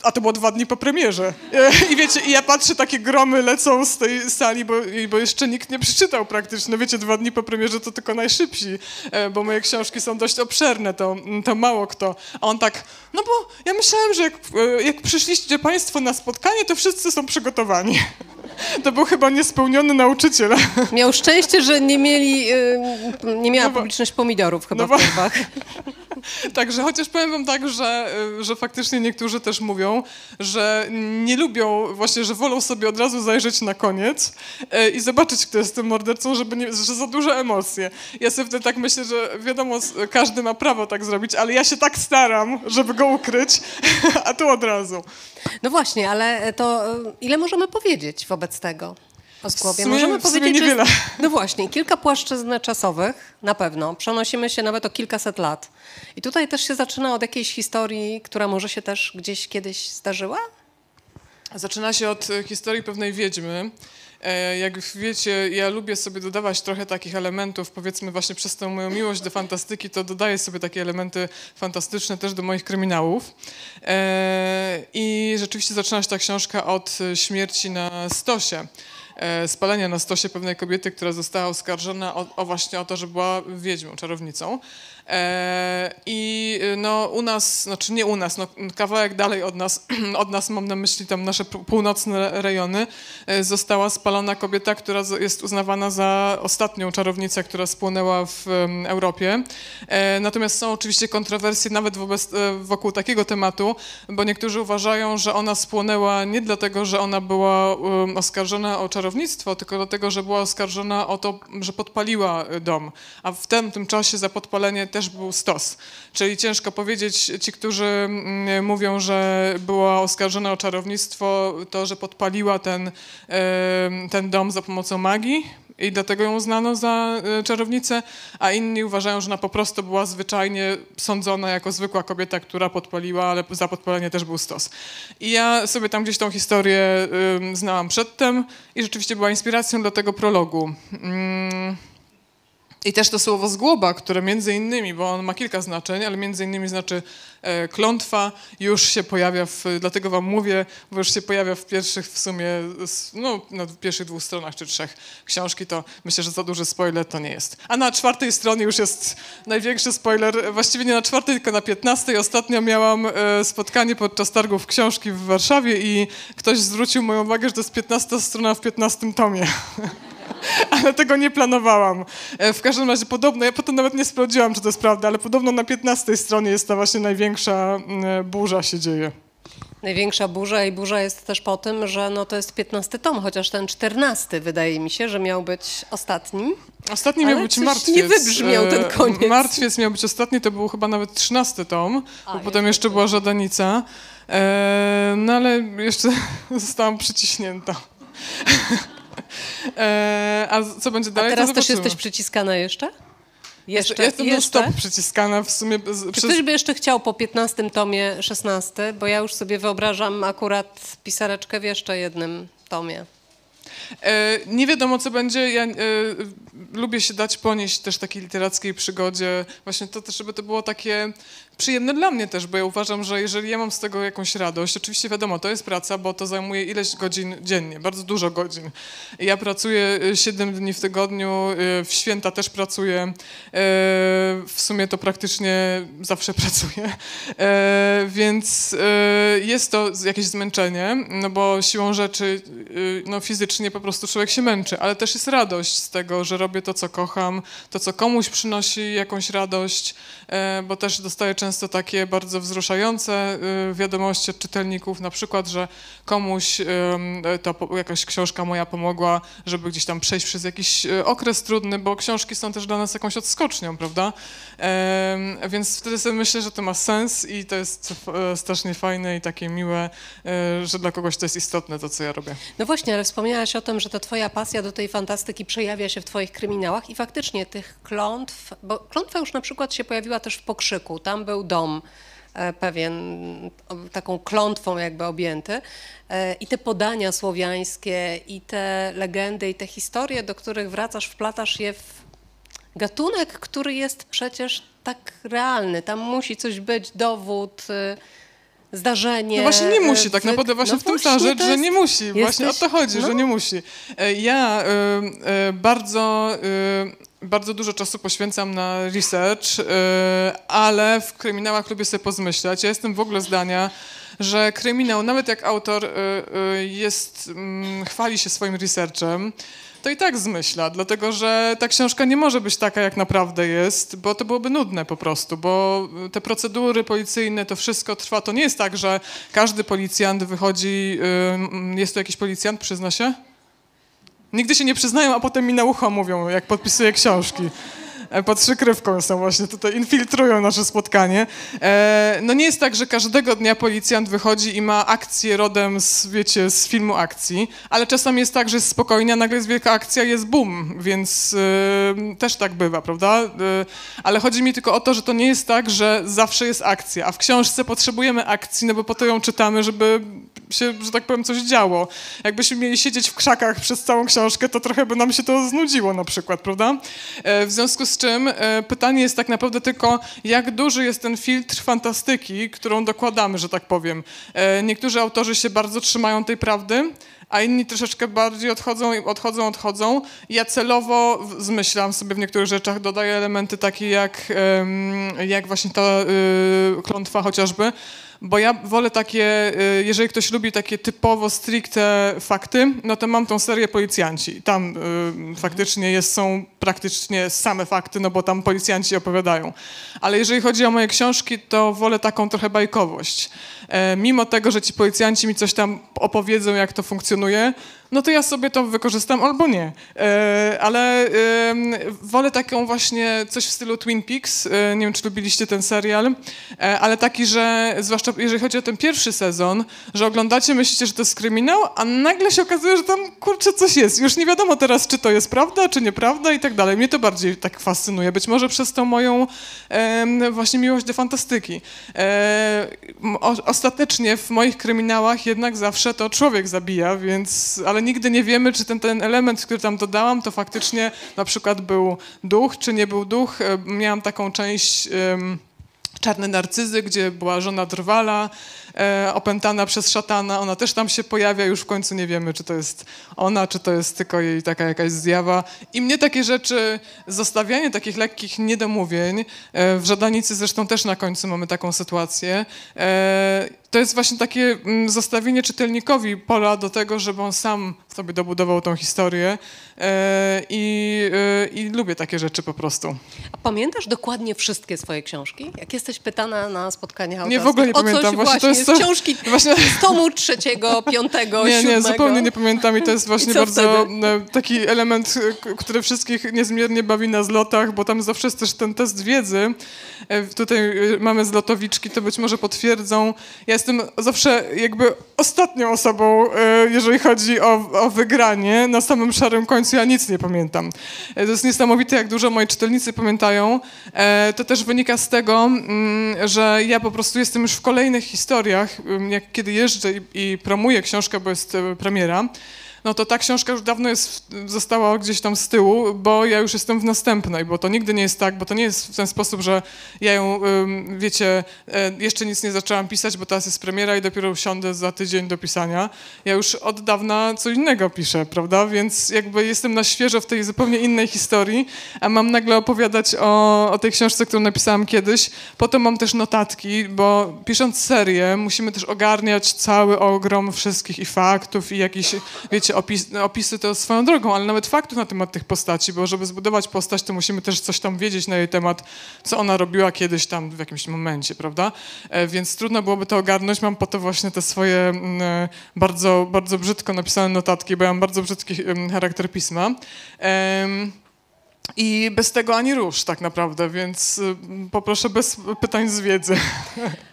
Speaker 3: a to było dwa dni po premierze. E, I wiecie, i ja patrzę, takie gromy lecą z tej sali, bo, bo jeszcze nikt nie przeczytał praktycznie. No wiecie, dwa dni po premierze to tylko najszybsi, e, bo moje książki są dość obszerne, to, to mało kto. A on tak, no bo ja myślałem, że jak, e, jak przyszliście państwo na spotkanie, to wszyscy są przygotowani. To był chyba niespełniony nauczyciel.
Speaker 2: Miał szczęście, że nie mieli, y, nie miała
Speaker 3: No bo-
Speaker 2: publiczność pomidorów chyba
Speaker 3: no
Speaker 2: w
Speaker 3: bo-
Speaker 2: torbach.
Speaker 3: Także chociaż powiem wam tak, że, y, że faktycznie niektórzy też mówią, że nie lubią, właśnie, że wolą sobie od razu zajrzeć na koniec y, i zobaczyć, kto jest tym mordercą, żeby nie, że za duże emocje. Ja sobie wtedy tak myślę, że wiadomo, każdy ma prawo tak zrobić, ale ja się tak staram, żeby go ukryć, a tu od razu.
Speaker 2: No właśnie, ale to ile możemy powiedzieć wobec tego? O skłobie.
Speaker 3: W sumie-
Speaker 2: Możemy powiedzieć, że jest, no właśnie, kilka płaszczyzn czasowych, na pewno. Przenosimy się nawet o kilkaset lat. I tutaj też się zaczyna od jakiejś historii, która może się też gdzieś kiedyś zdarzyła?
Speaker 3: Zaczyna się od e, historii pewnej wiedźmy. E, Jak wiecie, ja lubię sobie dodawać trochę takich elementów, powiedzmy właśnie przez tę moją miłość do fantastyki, to dodaję sobie takie elementy fantastyczne też do moich kryminałów. E, I rzeczywiście zaczyna się ta książka od śmierci na stosie. e, Spalenia na stosie pewnej kobiety, która została oskarżona o, o właśnie o to, że była wiedźmą, czarownicą. E, I y, no u nas, znaczy nie u nas, no kawałek dalej od nas, od nas mam na myśli tam nasze północne rejony, e, została spalona kobieta, która jest uznawana za ostatnią czarownicę, która spłonęła w Europie. E, Natomiast są oczywiście kontrowersje nawet wobec, e, wokół takiego tematu, bo niektórzy uważają, że ona spłonęła nie dlatego, że ona była oskarżona o czarownictwo, tylko dlatego, że była oskarżona o to, że podpaliła dom. A w tym, tym czasie za podpalenie też był stos. Czyli ciężko powiedzieć, ci, którzy mm, mówią, że była oskarżona o czarownictwo, to, że podpaliła ten, ten dom za pomocą magii i dlatego ją uznano za e, czarownicę, a inni uważają, że ona po prostu była zwyczajnie sądzona jako zwykła kobieta, która podpaliła, ale za podpalenie też był stos. I ja sobie tam gdzieś tą historię znałam przedtem i rzeczywiście była inspiracją dla tego prologu. I też to słowo zgłoba, które między innymi, bo on ma kilka znaczeń, ale między innymi znaczy e, klątwa, już się pojawia, w, dlatego wam mówię, bo już się pojawia w pierwszych w sumie, no na pierwszych dwóch stronach czy trzech książki, to myślę, że za duży spoiler to nie jest. A na czwartej stronie już jest największy spoiler, właściwie nie na czwartej, tylko na piętnastej. Ostatnio miałam e, spotkanie podczas targów książki w Warszawie i ktoś zwrócił moją uwagę, że to jest 15 strona w 15 tomie. ale tego nie planowałam. E, W każdym razie podobno, ja potem nawet nie sprawdziłam, czy to jest prawda, ale podobno na 15 stronie jest ta właśnie największa mm, burza się dzieje.
Speaker 2: Największa burza i burza jest też po tym, że no to jest 15 tom, chociaż ten 14 wydaje mi się, że miał być ostatnim.
Speaker 3: Ostatni miał być martwiec.
Speaker 2: nie wybrzmiał ten
Speaker 3: E,
Speaker 2: koniec.
Speaker 3: Martwiec miał być ostatni, to był chyba nawet 13 tom,
Speaker 2: A,
Speaker 3: bo potem
Speaker 2: jeszcze
Speaker 3: była żadanica. E, no ale jeszcze zostałam przyciśnięta. E, a co będzie
Speaker 2: A
Speaker 3: dalej? to
Speaker 2: teraz też jesteś przyciskana jeszcze? Jeszcze,
Speaker 3: jestem
Speaker 2: jeszcze?
Speaker 3: stop przyciskana w sumie.
Speaker 2: Czy
Speaker 3: przez-
Speaker 2: ktoś by jeszcze chciał po 15 tomie 16? Bo ja już sobie wyobrażam akurat pisareczkę w jeszcze jednym tomie.
Speaker 3: E, nie wiadomo, co będzie. Ja e, lubię się dać ponieść też takiej literackiej przygodzie. Właśnie to żeby to było takie przyjemne dla mnie też, bo ja uważam, że jeżeli ja mam z tego jakąś radość, oczywiście wiadomo, to jest praca, bo to zajmuje ileś godzin dziennie, bardzo dużo godzin. Ja pracuję 7 dni w tygodniu, e, w święta też pracuję. E, w sumie to praktycznie zawsze pracuję. Więc jest to jakieś zmęczenie, no bo siłą rzeczy, no fizycznie po prostu człowiek się męczy, ale też jest radość z tego, że robię to, co kocham, to, co komuś przynosi jakąś radość, bo też dostaję często takie bardzo wzruszające e, wiadomości od czytelników, na przykład, że komuś to jakaś książka moja pomogła, żeby gdzieś tam przejść przez jakiś okres trudny, bo książki są też dla nas jakąś odskocznią, prawda? Więc wtedy sobie myślę, że to ma sens i to jest strasznie fajne i takie miłe, że dla kogoś to jest istotne to, co ja robię.
Speaker 2: No właśnie, ale wspomniałaś o tym, że ta twoja pasja do tej fantastyki przejawia się w twoich kryminałach i faktycznie tych klątw, bo klątwa już na przykład się pojawiła też w Pokrzyku, tam był dom e, pewien taką klątwą jakby objęty e, i te podania słowiańskie i te legendy i te historie, do których wracasz, wplatasz je w gatunek, który jest przecież tak realny. Tam musi coś być, dowód, y, zdarzenie.
Speaker 3: No właśnie nie musi, tak naprawdę właśnie no w tym ta rzecz, jest... że nie musi. Jesteś... Właśnie o to chodzi, no. że nie musi. E, ja y, y, bardzo... Y, bardzo dużo czasu poświęcam na research, ale w kryminałach lubię sobie pozmyślać. Ja jestem w ogóle zdania, że kryminał, nawet jak autor jest, mm, chwali się swoim researchem, to i tak zmyśla, dlatego że ta książka nie może być taka, jak naprawdę jest, bo to byłoby nudne po prostu, bo te procedury policyjne, to wszystko trwa. To nie jest tak, że każdy policjant wychodzi, jest tu jakiś policjant, przyzna się? Nigdy się nie przyznają, a potem mi na ucho mówią, jak podpisuję książki. E, pod przykrywką są właśnie tutaj, infiltrują nasze spotkanie. E, no nie jest tak, że każdego dnia policjant wychodzi i ma akcję rodem z, wiecie, z filmu akcji, ale czasami jest tak, że jest spokojnie, a nagle jest wielka akcja, jest boom, więc e, też tak bywa, prawda? ale chodzi mi tylko o to, że to nie jest tak, że zawsze jest akcja, a w książce potrzebujemy akcji, no bo po to ją czytamy, żeby się, że tak powiem, coś działo. Jakbyśmy mieli siedzieć w krzakach przez całą książkę, to trochę by nam się to znudziło na przykład, prawda? W związku z czym e, pytanie jest tak naprawdę tylko, jak duży jest ten filtr fantastyki, którą dokładamy, że tak powiem. E, niektórzy autorzy się bardzo trzymają tej prawdy, a inni troszeczkę bardziej odchodzą, odchodzą, odchodzą. Ja celowo zmyślam sobie w niektórych rzeczach, dodaję elementy takie jak, jak właśnie ta y, klątwa chociażby, bo ja wolę takie, y, jeżeli ktoś lubi takie typowo stricte fakty, no to mam tą serię Policjanci. Tam y, faktycznie jest, są praktycznie same fakty, no bo tam policjanci opowiadają. Ale jeżeli chodzi o moje książki, to wolę taką trochę bajkowość. E, mimo tego, że ci policjanci mi coś tam opowiedzą, jak to funkcjonuje, no to ja sobie to wykorzystam albo nie. E, ale wolę taką właśnie coś w stylu Twin Peaks. E, nie wiem, czy lubiliście ten serial, ale taki, że zwłaszcza jeżeli chodzi o ten pierwszy sezon, że oglądacie, myślicie, że to jest kryminał, a nagle się okazuje, że tam kurczę coś jest. Już nie wiadomo teraz, czy to jest prawda, czy nieprawda i tak dalej. Mnie to bardziej tak fascynuje. Być może przez tą moją właśnie miłość do fantastyki ostatecznie w moich kryminałach jednak zawsze to człowiek zabija, więc, ale nigdy nie wiemy, czy ten, ten element, który tam dodałam, to faktycznie na przykład był duch, czy nie był duch. E, miałam taką część um, Czarne Narcyzy, gdzie była żona Drwala, e, opętana przez szatana. Ona też tam się pojawia, już w końcu nie wiemy, czy to jest ona, czy to jest tylko jej taka jakaś zjawa. I mnie takie rzeczy, zostawianie takich lekkich niedomówień, e, w Żadanicy zresztą też na końcu mamy taką sytuację, e, to jest właśnie takie mm, zostawienie czytelnikowi pola do tego, żeby on sam sobie dobudował tą historię e, i, e, i lubię takie rzeczy po prostu.
Speaker 2: A pamiętasz dokładnie wszystkie swoje książki? Jak jesteś pytana na spotkaniach?
Speaker 3: Nie, w ogóle nie pamiętam.
Speaker 2: Właśnie, to jest to... książki właśnie... z tomu trzeciego, piątego,
Speaker 3: Nie,
Speaker 2: siódmego.
Speaker 3: nie, zupełnie nie pamiętam i to jest właśnie bardzo wtedy? E, taki element, który wszystkich niezmiernie bawi na zlotach, bo tam zawsze jest też ten test wiedzy. Tutaj mamy zlotowiczki, to być może potwierdzą. Ja jestem zawsze jakby ostatnią osobą, e, jeżeli chodzi o, o wygranie. Na samym szarym końcu ja nic nie pamiętam. E, to jest niesamowite, jak dużo moi czytelnicy pamiętają. E, to też wynika z tego, mm, że ja po prostu jestem już w kolejnych historiach, mm, jak kiedy jeżdżę i, i promuję książkę, bo jest premiera, no to ta książka już dawno jest, została gdzieś tam z tyłu, bo ja już jestem w następnej, bo to nigdy nie jest tak, bo to nie jest w ten sposób, że ja ją, wiecie, e, jeszcze nic nie zaczęłam pisać, bo teraz jest premiera i dopiero usiądę za tydzień do pisania. Ja już od dawna co innego piszę, prawda? Więc jakby jestem na świeżo w tej zupełnie innej historii, a mam nagle opowiadać o, o tej książce, którą napisałam kiedyś. Potem mam też notatki, bo pisząc serię musimy też ogarniać cały ogrom wszystkich i faktów i jakichś, wiecie, wiecie, opis, opisy to swoją drogą, ale nawet faktów na temat tych postaci, bo żeby zbudować postać, to musimy też coś tam wiedzieć na jej temat, co ona robiła kiedyś tam w jakimś momencie, prawda? E, więc trudno byłoby to ogarnąć. Mam po to właśnie te swoje mm, e, bardzo, bardzo brzydko napisane notatki, bo ja mam bardzo brzydki em, charakter pisma. Em, I bez tego ani rusz tak naprawdę, więc y, poproszę bez pytań z wiedzy.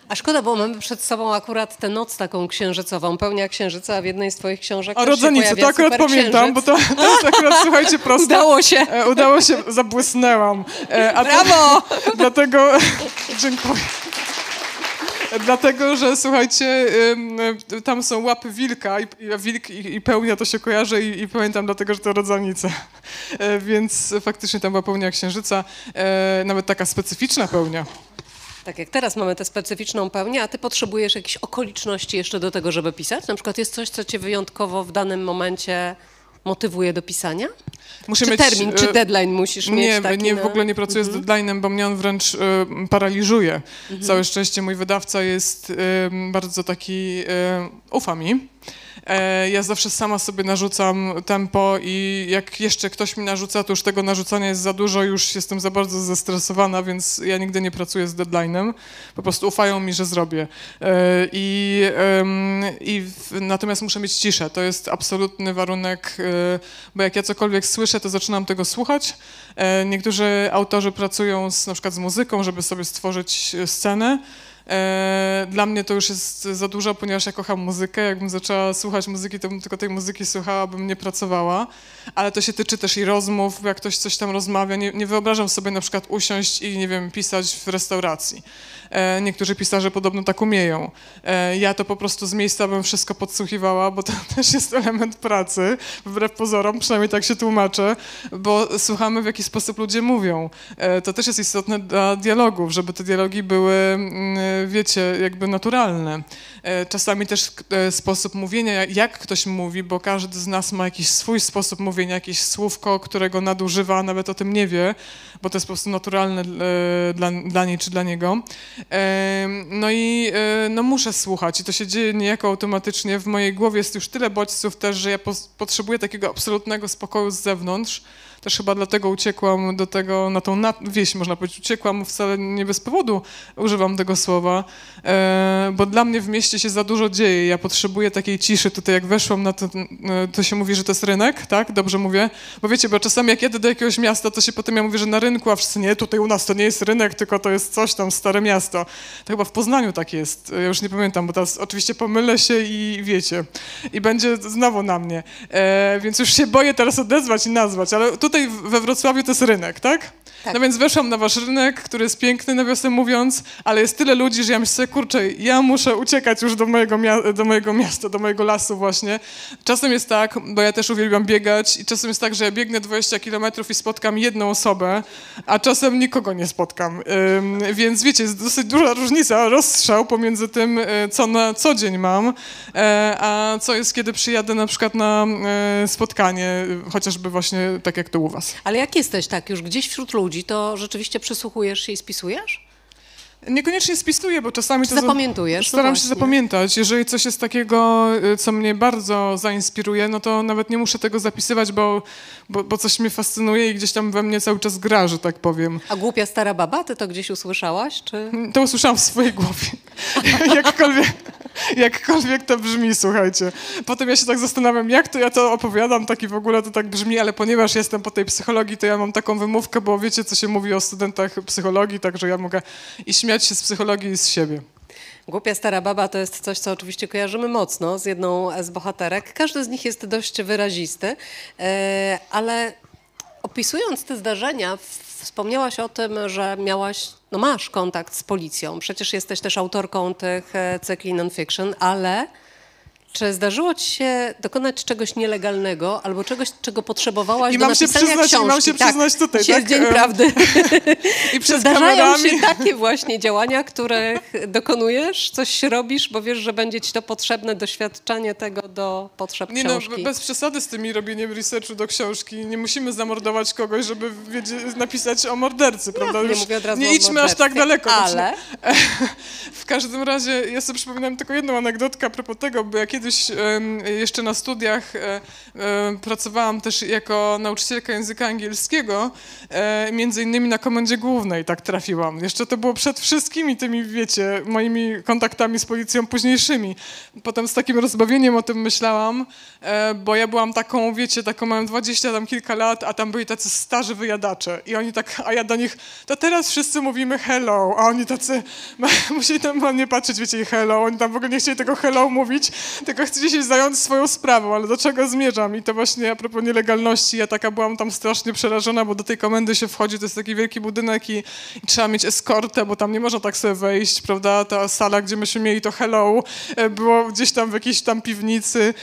Speaker 2: A szkoda, bo mamy przed sobą akurat tę noc taką księżycową, pełnia księżyca, a w jednej z twoich książek
Speaker 3: O rodzenicy, to akurat pamiętam, bo to, to jest akurat, słuchajcie, prosto.
Speaker 2: Udało się.
Speaker 3: E, Udało się, zabłysnęłam. E, A to-
Speaker 2: Brawo!
Speaker 3: Dlatego, dziękuję. Dlatego, że słuchajcie, y, tam są łapy wilka i, wilk i, i pełnia to się kojarzy i, i pamiętam dlatego, że to rodzanice. Więc faktycznie tam była pełnia księżyca, e, nawet taka specyficzna pełnia.
Speaker 2: Tak jak teraz mamy tę specyficzną pełnię, a ty potrzebujesz jakichś okoliczności jeszcze do tego, żeby pisać? Na przykład jest coś, co cię wyjątkowo w danym momencie motywuje do pisania?
Speaker 3: Muszę
Speaker 2: czy
Speaker 3: mieć,
Speaker 2: termin,
Speaker 3: e,
Speaker 2: czy deadline musisz mieć
Speaker 3: Nie,
Speaker 2: taki
Speaker 3: nie
Speaker 2: na...
Speaker 3: w ogóle nie pracuję z deadline'em, bo mnie on wręcz y, paraliżuje. Całe szczęście mój wydawca jest y, bardzo taki, y, ufa mi. E, ja zawsze sama sobie narzucam tempo i jak jeszcze ktoś mi narzuca, to już tego narzucania jest za dużo, już jestem za bardzo zestresowana, więc ja nigdy nie pracuję z deadline'em. Po prostu ufają mi, że zrobię. E, I, i natomiast muszę mieć ciszę. To jest absolutny warunek, e, bo jak ja cokolwiek słyszę, to zaczynam tego słuchać. Niektórzy autorzy pracują z, na przykład z muzyką, żeby sobie stworzyć scenę. E, Dla mnie to już jest za dużo, ponieważ ja kocham muzykę. Jakbym zaczęła słuchać muzyki, to bym tylko tej muzyki słuchała, bym nie pracowała. Ale to się tyczy też i rozmów, jak ktoś coś tam rozmawia. Nie, nie wyobrażam sobie na przykład usiąść i, nie wiem, pisać w restauracji. E, Niektórzy pisarze podobno tak umieją. E, Ja to po prostu z miejsca bym wszystko podsłuchiwała, bo to też jest element pracy, wbrew pozorom, przynajmniej tak się tłumaczę, bo słuchamy w jaki sposób ludzie mówią. E, To też jest istotne dla dialogów, żeby te dialogi były, mm, wiecie, jakby naturalne. Czasami też sposób mówienia, jak- ktoś mówi, bo każdy z nas ma jakiś swój sposób mówienia, jakieś słówko, którego nadużywa, nawet o tym nie wie, bo to jest po prostu naturalne e, dla, dla niej czy dla niego. Em, No i e, no muszę słuchać i to się dzieje niejako automatycznie. W mojej głowie jest już tyle bodźców też, że ja pos- potrzebuję takiego absolutnego spokoju z zewnątrz. Też chyba dlatego uciekłam do tego, na tą wieś, można powiedzieć. Uciekłam wcale nie bez powodu, używam tego słowa, e, bo dla mnie w mieście się za dużo dzieje. Ja potrzebuję takiej ciszy. Tutaj jak weszłam na to, e, to się mówi, że to jest rynek, tak? Dobrze mówię? Bo wiecie, bo czasami jak jedę do jakiegoś miasta, to się potem ja mówię, że na rynku, a wszyscy nie, tutaj u nas to nie jest rynek, tylko to jest coś tam, stare miasto. To chyba w Poznaniu tak jest. Ja już nie pamiętam, bo teraz oczywiście pomylę się i wiecie. I będzie znowu na mnie. E, więc już się boję teraz odezwać i nazwać, ale tutaj we Wrocławiu to jest rynek, tak?
Speaker 2: Tak.
Speaker 3: No więc weszłam na wasz rynek, który jest piękny, nawiasem mówiąc, ale jest tyle ludzi, że ja myślę, kurczę, ja muszę uciekać już do mojego, do mojego miasta, do mojego lasu właśnie. Czasem jest tak, bo ja też uwielbiam biegać i czasem jest tak, że ja biegnę 20 kilometrów i spotkam jedną osobę, a czasem nikogo nie spotkam. Ym, więc wiecie, jest dosyć duża różnica, rozstrzał pomiędzy tym, y, co na co dzień mam, e, a co jest, kiedy przyjadę na przykład na e, spotkanie, y, chociażby właśnie tak jak to u was.
Speaker 2: Ale jak jesteś tak już gdzieś wśród ludzi, to rzeczywiście przysłuchujesz się i spisujesz?
Speaker 3: Niekoniecznie spisuję, bo czasami
Speaker 2: Czy
Speaker 3: to... za-
Speaker 2: zapamiętujesz? No
Speaker 3: Staram się
Speaker 2: właśnie.
Speaker 3: zapamiętać. Jeżeli coś jest takiego, y, co mnie bardzo zainspiruje, no to nawet nie muszę tego zapisywać, bo, bo, bo coś mnie fascynuje i gdzieś tam we mnie cały czas gra, że tak powiem.
Speaker 2: A głupia stara baba, ty to gdzieś usłyszałaś? Czy...
Speaker 3: To usłyszałam w swojej głowie. jakkolwiek, jakkolwiek to brzmi, słuchajcie. Potem ja się tak zastanawiam, jak to ja to opowiadam, tak i w ogóle to tak brzmi, ale ponieważ jestem po tej psychologii, to ja mam taką wymówkę, bo wiecie, co się mówi o studentach psychologii, także ja mogę i śmiać się z psychologii i z siebie.
Speaker 2: Głupia stara baba to jest coś, co oczywiście kojarzymy mocno z jedną z bohaterek. Każdy z nich jest dość wyrazisty, e, ale opisując te zdarzenia, w- wspomniałaś o tym, że miałaś, no masz kontakt z policją. Przecież jesteś też autorką tych e, cykli non-fiction, ale czy zdarzyło ci się dokonać czegoś nielegalnego albo czegoś, czego potrzebowałaś
Speaker 3: I
Speaker 2: do
Speaker 3: mam się
Speaker 2: napisania
Speaker 3: przyznać- i
Speaker 2: książki?
Speaker 3: mam się przyznać tutaj, tak?
Speaker 2: Dzień Prawdy.
Speaker 3: I przed
Speaker 2: zdarzają
Speaker 3: kamerami...
Speaker 2: się takie właśnie działania, których dokonujesz, coś robisz, bo wiesz, że będzie ci to potrzebne doświadczenie tego do potrzeb
Speaker 3: Nie no,
Speaker 2: książki?
Speaker 3: bez przesady z tymi robieniem researchu do książki. Nie musimy zamordować kogoś, żeby napisać o mordercy, prawda?
Speaker 2: nie mówię od razu
Speaker 3: nie idźmy aż tak daleko.
Speaker 2: ale-
Speaker 3: w każdym razie ja sobie przypominam tylko jedną anegdotkę a propos tego, bo ja kiedyś jeszcze na studiach e, e, pracowałam też jako nauczycielka języka angielskiego, e, między innymi na komendzie głównej tak trafiłam. Jeszcze to było przed wszystkimi tymi, wiecie, moimi kontaktami z policją późniejszymi. Potem z takim rozbawieniem o tym myślałam, bo ja byłam taką, wiecie, taką miałam 20 tam kilka lat, a tam byli tacy starzy wyjadacze i oni tak, a ja do nich, to teraz wszyscy mówimy hello, a oni tacy, musieli tam na mnie patrzeć, wiecie, hello, oni tam w ogóle nie chcieli tego hello mówić, tylko chcieli się zająć swoją sprawą, ale do czego zmierzam? I to właśnie a propos nielegalności, ja taka byłam tam strasznie przerażona, bo do tej komendy się wchodzi, to jest taki wielki budynek i, i trzeba mieć eskortę, bo tam nie można tak sobie wejść, prawda? Ta sala, gdzie myśmy mieli to hello, e, było gdzieś tam w jakiejś tam piwnicy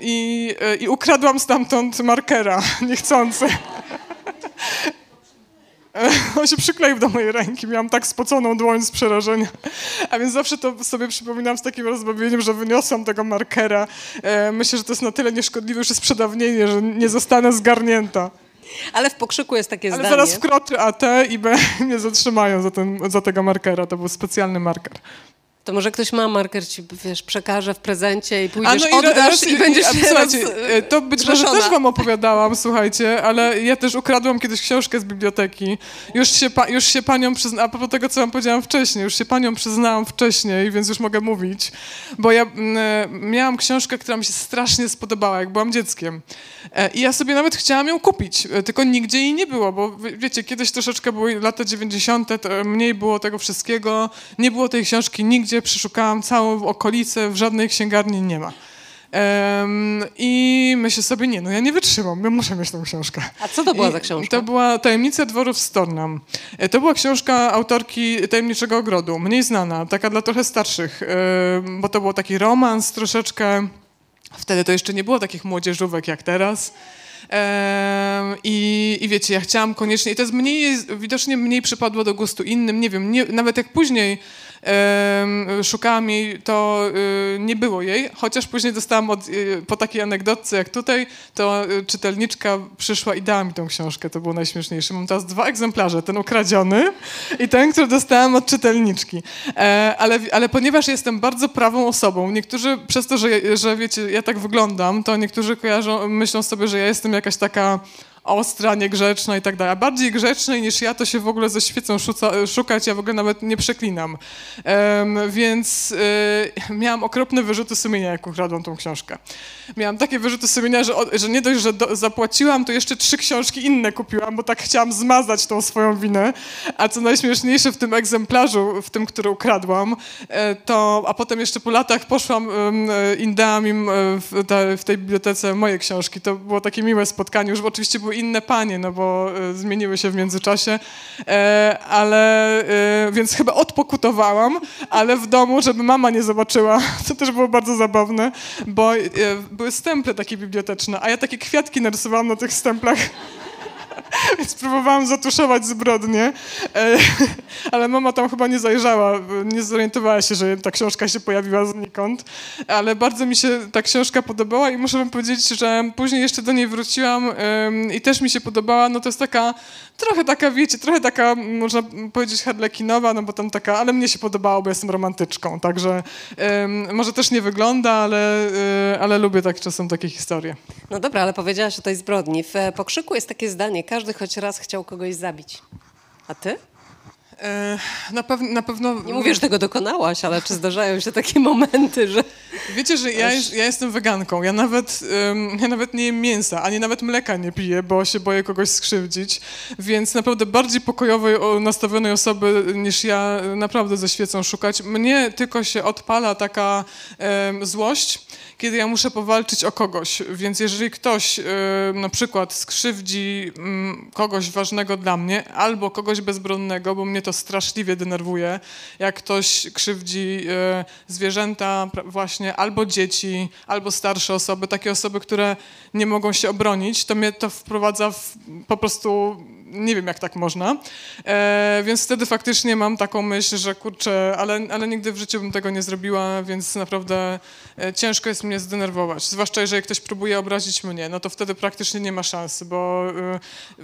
Speaker 3: i, e, i ukradłam stamtąd markera, niechcący. On się przykleił do mojej ręki, miałam tak spoconą dłoń z przerażenia. A więc zawsze to sobie przypominam z takim rozbawieniem, że wyniosłam tego markera. E, myślę, że to jest na tyle nieszkodliwe już jest przedawnienie, że nie zostanę zgarnięta.
Speaker 2: Ale w pokrzyku jest takie
Speaker 3: Ale
Speaker 2: zdanie.
Speaker 3: zaraz wkroczy AT i B mnie zatrzymają za, ten, za tego markera. To był specjalny marker.
Speaker 2: To może ktoś ma marker, ci wiesz, przekaże w prezencie i pójdziesz,
Speaker 3: A, no i
Speaker 2: oddasz
Speaker 3: raz-
Speaker 2: i, będziesz teraz
Speaker 3: słuchajcie, e, to być może też wam opowiadałam, słuchajcie, ale ja też ukradłam kiedyś książkę z biblioteki. Już się, pa, już się panią przyznałam, a propos tego, co wam powiedziałam wcześniej, już się panią przyznałam wcześniej, więc już mogę mówić, bo ja e, miałam książkę, która mi się strasznie spodobała, jak byłam dzieckiem. E, I ja sobie nawet chciałam ją kupić, e, tylko nigdzie jej nie było, bo wie- wiecie, kiedyś troszeczkę były lata 90., to mniej było tego wszystkiego, nie było tej książki nigdzie, przeszukałam całą okolicę, w żadnej księgarni nie ma. Em, I myślę sobie, nie, no ja nie wytrzymam, ja muszę mieć tą książkę.
Speaker 2: A co to była
Speaker 3: I
Speaker 2: za książka?
Speaker 3: To była Tajemnica dworów Stornam. E, To była książka autorki Tajemniczego Ogrodu, mniej znana, taka dla trochę starszych, em, bo to był taki romans troszeczkę. Wtedy to jeszcze nie było takich młodzieżówek jak teraz. I, I wiecie, ja chciałam koniecznie, i to jest mniej, widocznie mniej przypadło do gustu innym, nie wiem, nie, nawet jak później szukałam jej, to y, nie było jej, chociaż później dostałam od, y, po takiej anegdotce jak tutaj, to y, czytelniczka przyszła i dała mi tą książkę, to było najśmieszniejsze. Mam teraz dwa egzemplarze, ten ukradziony i ten, który dostałam od czytelniczki. E, ale, ale ponieważ jestem bardzo prawą osobą, niektórzy przez to, że, że wiecie, ja tak wyglądam, to niektórzy kojarzą, myślą sobie, że ja jestem jakaś taka ostra, niegrzeczna i tak dalej. A bardziej grzecznej niż ja, to się w ogóle ze świecą szuca, szukać, ja w ogóle nawet nie przeklinam. Em, więc y, miałam okropne wyrzuty sumienia, jak ukradłam tą książkę. Miałam takie wyrzuty sumienia, że, że nie dość, że do, zapłaciłam, to jeszcze trzy książki inne kupiłam, bo tak chciałam zmazać tą swoją winę. A co najśmieszniejsze w tym egzemplarzu, w tym, który ukradłam, e, to, a potem jeszcze po latach poszłam e, w, te, w tej bibliotece moje książki. To było takie miłe spotkanie. Już oczywiście inne panie, no bo e, zmieniły się w międzyczasie, e, ale e, więc chyba odpokutowałam, ale w domu, żeby mama nie zobaczyła. To też było bardzo zabawne, bo były stemple takie biblioteczne, a ja takie kwiatki narysowałam na tych stemplach. Więc próbowałam zatuszować zbrodnię, e, ale mama tam chyba nie zajrzała, nie zorientowała się, że ta książka się pojawiła znikąd, ale bardzo mi się ta książka podobała i muszę wam powiedzieć, że później jeszcze do niej wróciłam i też mi się podobała, no to jest taka, trochę taka, wiecie, trochę taka, można powiedzieć harlekinowa, no bo tam taka, ale mnie się podobało, bo jestem romantyczką, także może też nie wygląda, ale, e, ale lubię tak czasem takie historie.
Speaker 2: No dobra, ale powiedziałaś o tej zbrodni. W e, pokrzyku jest takie zdanie, każdy choć raz chciał kogoś zabić. A ty?
Speaker 3: E, Na, pew- na pewno...
Speaker 2: Nie mówię, że tego dokonałaś, ale czy zdarzają się takie momenty, że...
Speaker 3: Wiecie, że ja, ja jestem weganką. Ja nawet, ja nawet nie jem mięsa, ani nawet mleka nie piję, bo się boję kogoś skrzywdzić. Więc naprawdę bardziej pokojowej, nastawionej osoby niż ja naprawdę ze świecą szukać. Mnie tylko się odpala taka złość, kiedy ja muszę powalczyć o kogoś. Więc jeżeli ktoś y, na przykład skrzywdzi mm, kogoś ważnego dla mnie albo kogoś bezbronnego, bo mnie to straszliwie denerwuje, jak ktoś krzywdzi y, zwierzęta właśnie albo dzieci, albo starsze osoby, takie osoby, które nie mogą się obronić, to mnie to wprowadza w, po prostu nie wiem, jak tak można. E, więc wtedy faktycznie mam taką myśl, że kurczę, ale, ale nigdy w życiu bym tego nie zrobiła, więc naprawdę e, ciężko jest mnie zdenerwować. Zwłaszcza jeżeli ktoś próbuje obrazić mnie, no to wtedy praktycznie nie ma szansy, bo e,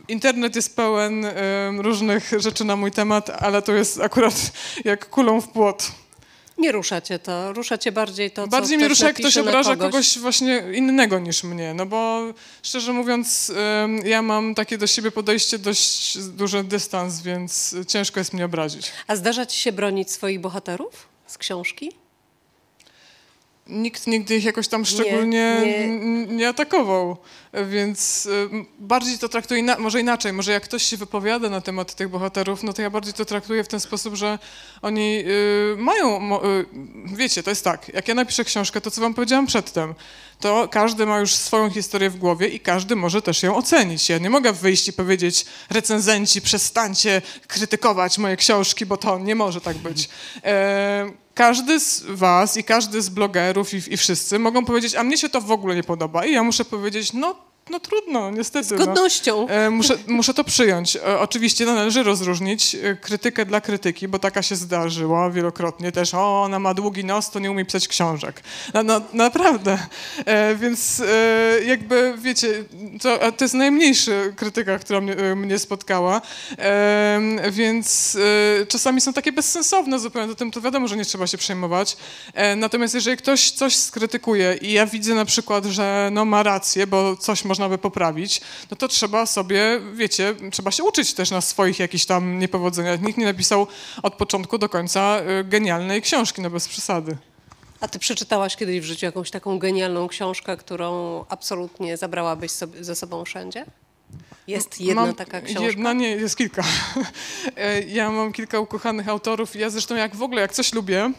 Speaker 3: internet jest pełen e, różnych rzeczy na mój temat, ale to jest akurat jak kulą w płot.
Speaker 2: Nie rusza cię to, rusza cię bardziej to, co
Speaker 3: Bardziej mnie rusza, jak ktoś obraża
Speaker 2: kogoś.
Speaker 3: kogoś właśnie innego niż mnie, no bo szczerze mówiąc, ja mam takie do siebie podejście dość duży dystans, więc ciężko jest mnie obrazić.
Speaker 2: A zdarza ci się bronić swoich bohaterów z książki?
Speaker 3: Nikt nigdy ich jakoś tam szczególnie
Speaker 2: nie.
Speaker 3: n- nie atakował, więc y, bardziej to traktuję, ina- może inaczej, może jak ktoś się wypowiada na temat tych bohaterów, no to ja bardziej to traktuję w ten sposób, że oni y, mają, y, wiecie, to jest tak, jak ja napiszę książkę, to co wam powiedziałam przedtem, to każdy ma już swoją historię w głowie i każdy może też ją ocenić. Ja nie mogę wyjść i powiedzieć recenzenci, przestańcie krytykować moje książki, bo to nie może tak być. E, każdy z was i każdy z blogerów i, i wszyscy mogą powiedzieć, a mnie się to w ogóle nie podoba. I ja muszę powiedzieć, no, no trudno, niestety.
Speaker 2: Z godnością.
Speaker 3: No. E, muszę, muszę to przyjąć. E, oczywiście należy rozróżnić e, krytykę dla krytyki, bo taka się zdarzyła wielokrotnie też. O, ona ma długi nos, to nie umie pisać książek. No, no, naprawdę. Więc jakby, wiecie, to, to jest najmniejsza krytyka, która mnie, mnie spotkała. Więc czasami są takie bezsensowne zupełnie, to tym to wiadomo, że nie trzeba się przejmować. Natomiast jeżeli ktoś coś skrytykuje i ja widzę na przykład, że no ma rację, bo coś można by poprawić, no to trzeba sobie, wiecie, trzeba się uczyć też na swoich jakichś tam niepowodzeniach. Nikt nie napisał od początku do końca e, genialnej książki, no bez przesady.
Speaker 2: A ty przeczytałaś kiedyś w życiu jakąś taką genialną książkę, którą absolutnie zabrałabyś sobie, ze sobą wszędzie? Jest jedna
Speaker 3: Mam
Speaker 2: taka książka?
Speaker 3: Jedna, nie, jest kilka. E, ja mam kilka ukochanych autorów. Ja zresztą jak w ogóle, jak coś lubię,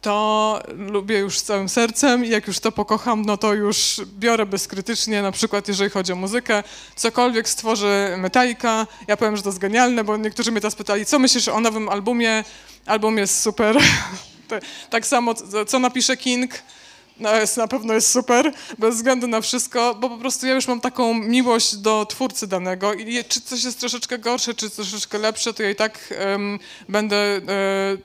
Speaker 3: to lubię już całym sercem i jak już to pokocham, no to już biorę bezkrytycznie, na przykład jeżeli chodzi o muzykę, cokolwiek stworzy Metallica, ja powiem, że to jest genialne, bo niektórzy mnie teraz pytali, co myślisz o nowym albumie? Album jest super. Tak samo, co napisze King, no jest, na pewno jest super, bez względu na wszystko, bo po prostu ja już mam taką miłość do twórcy danego i czy coś jest troszeczkę gorsze, czy troszeczkę lepsze, to ja i tak em, będę e,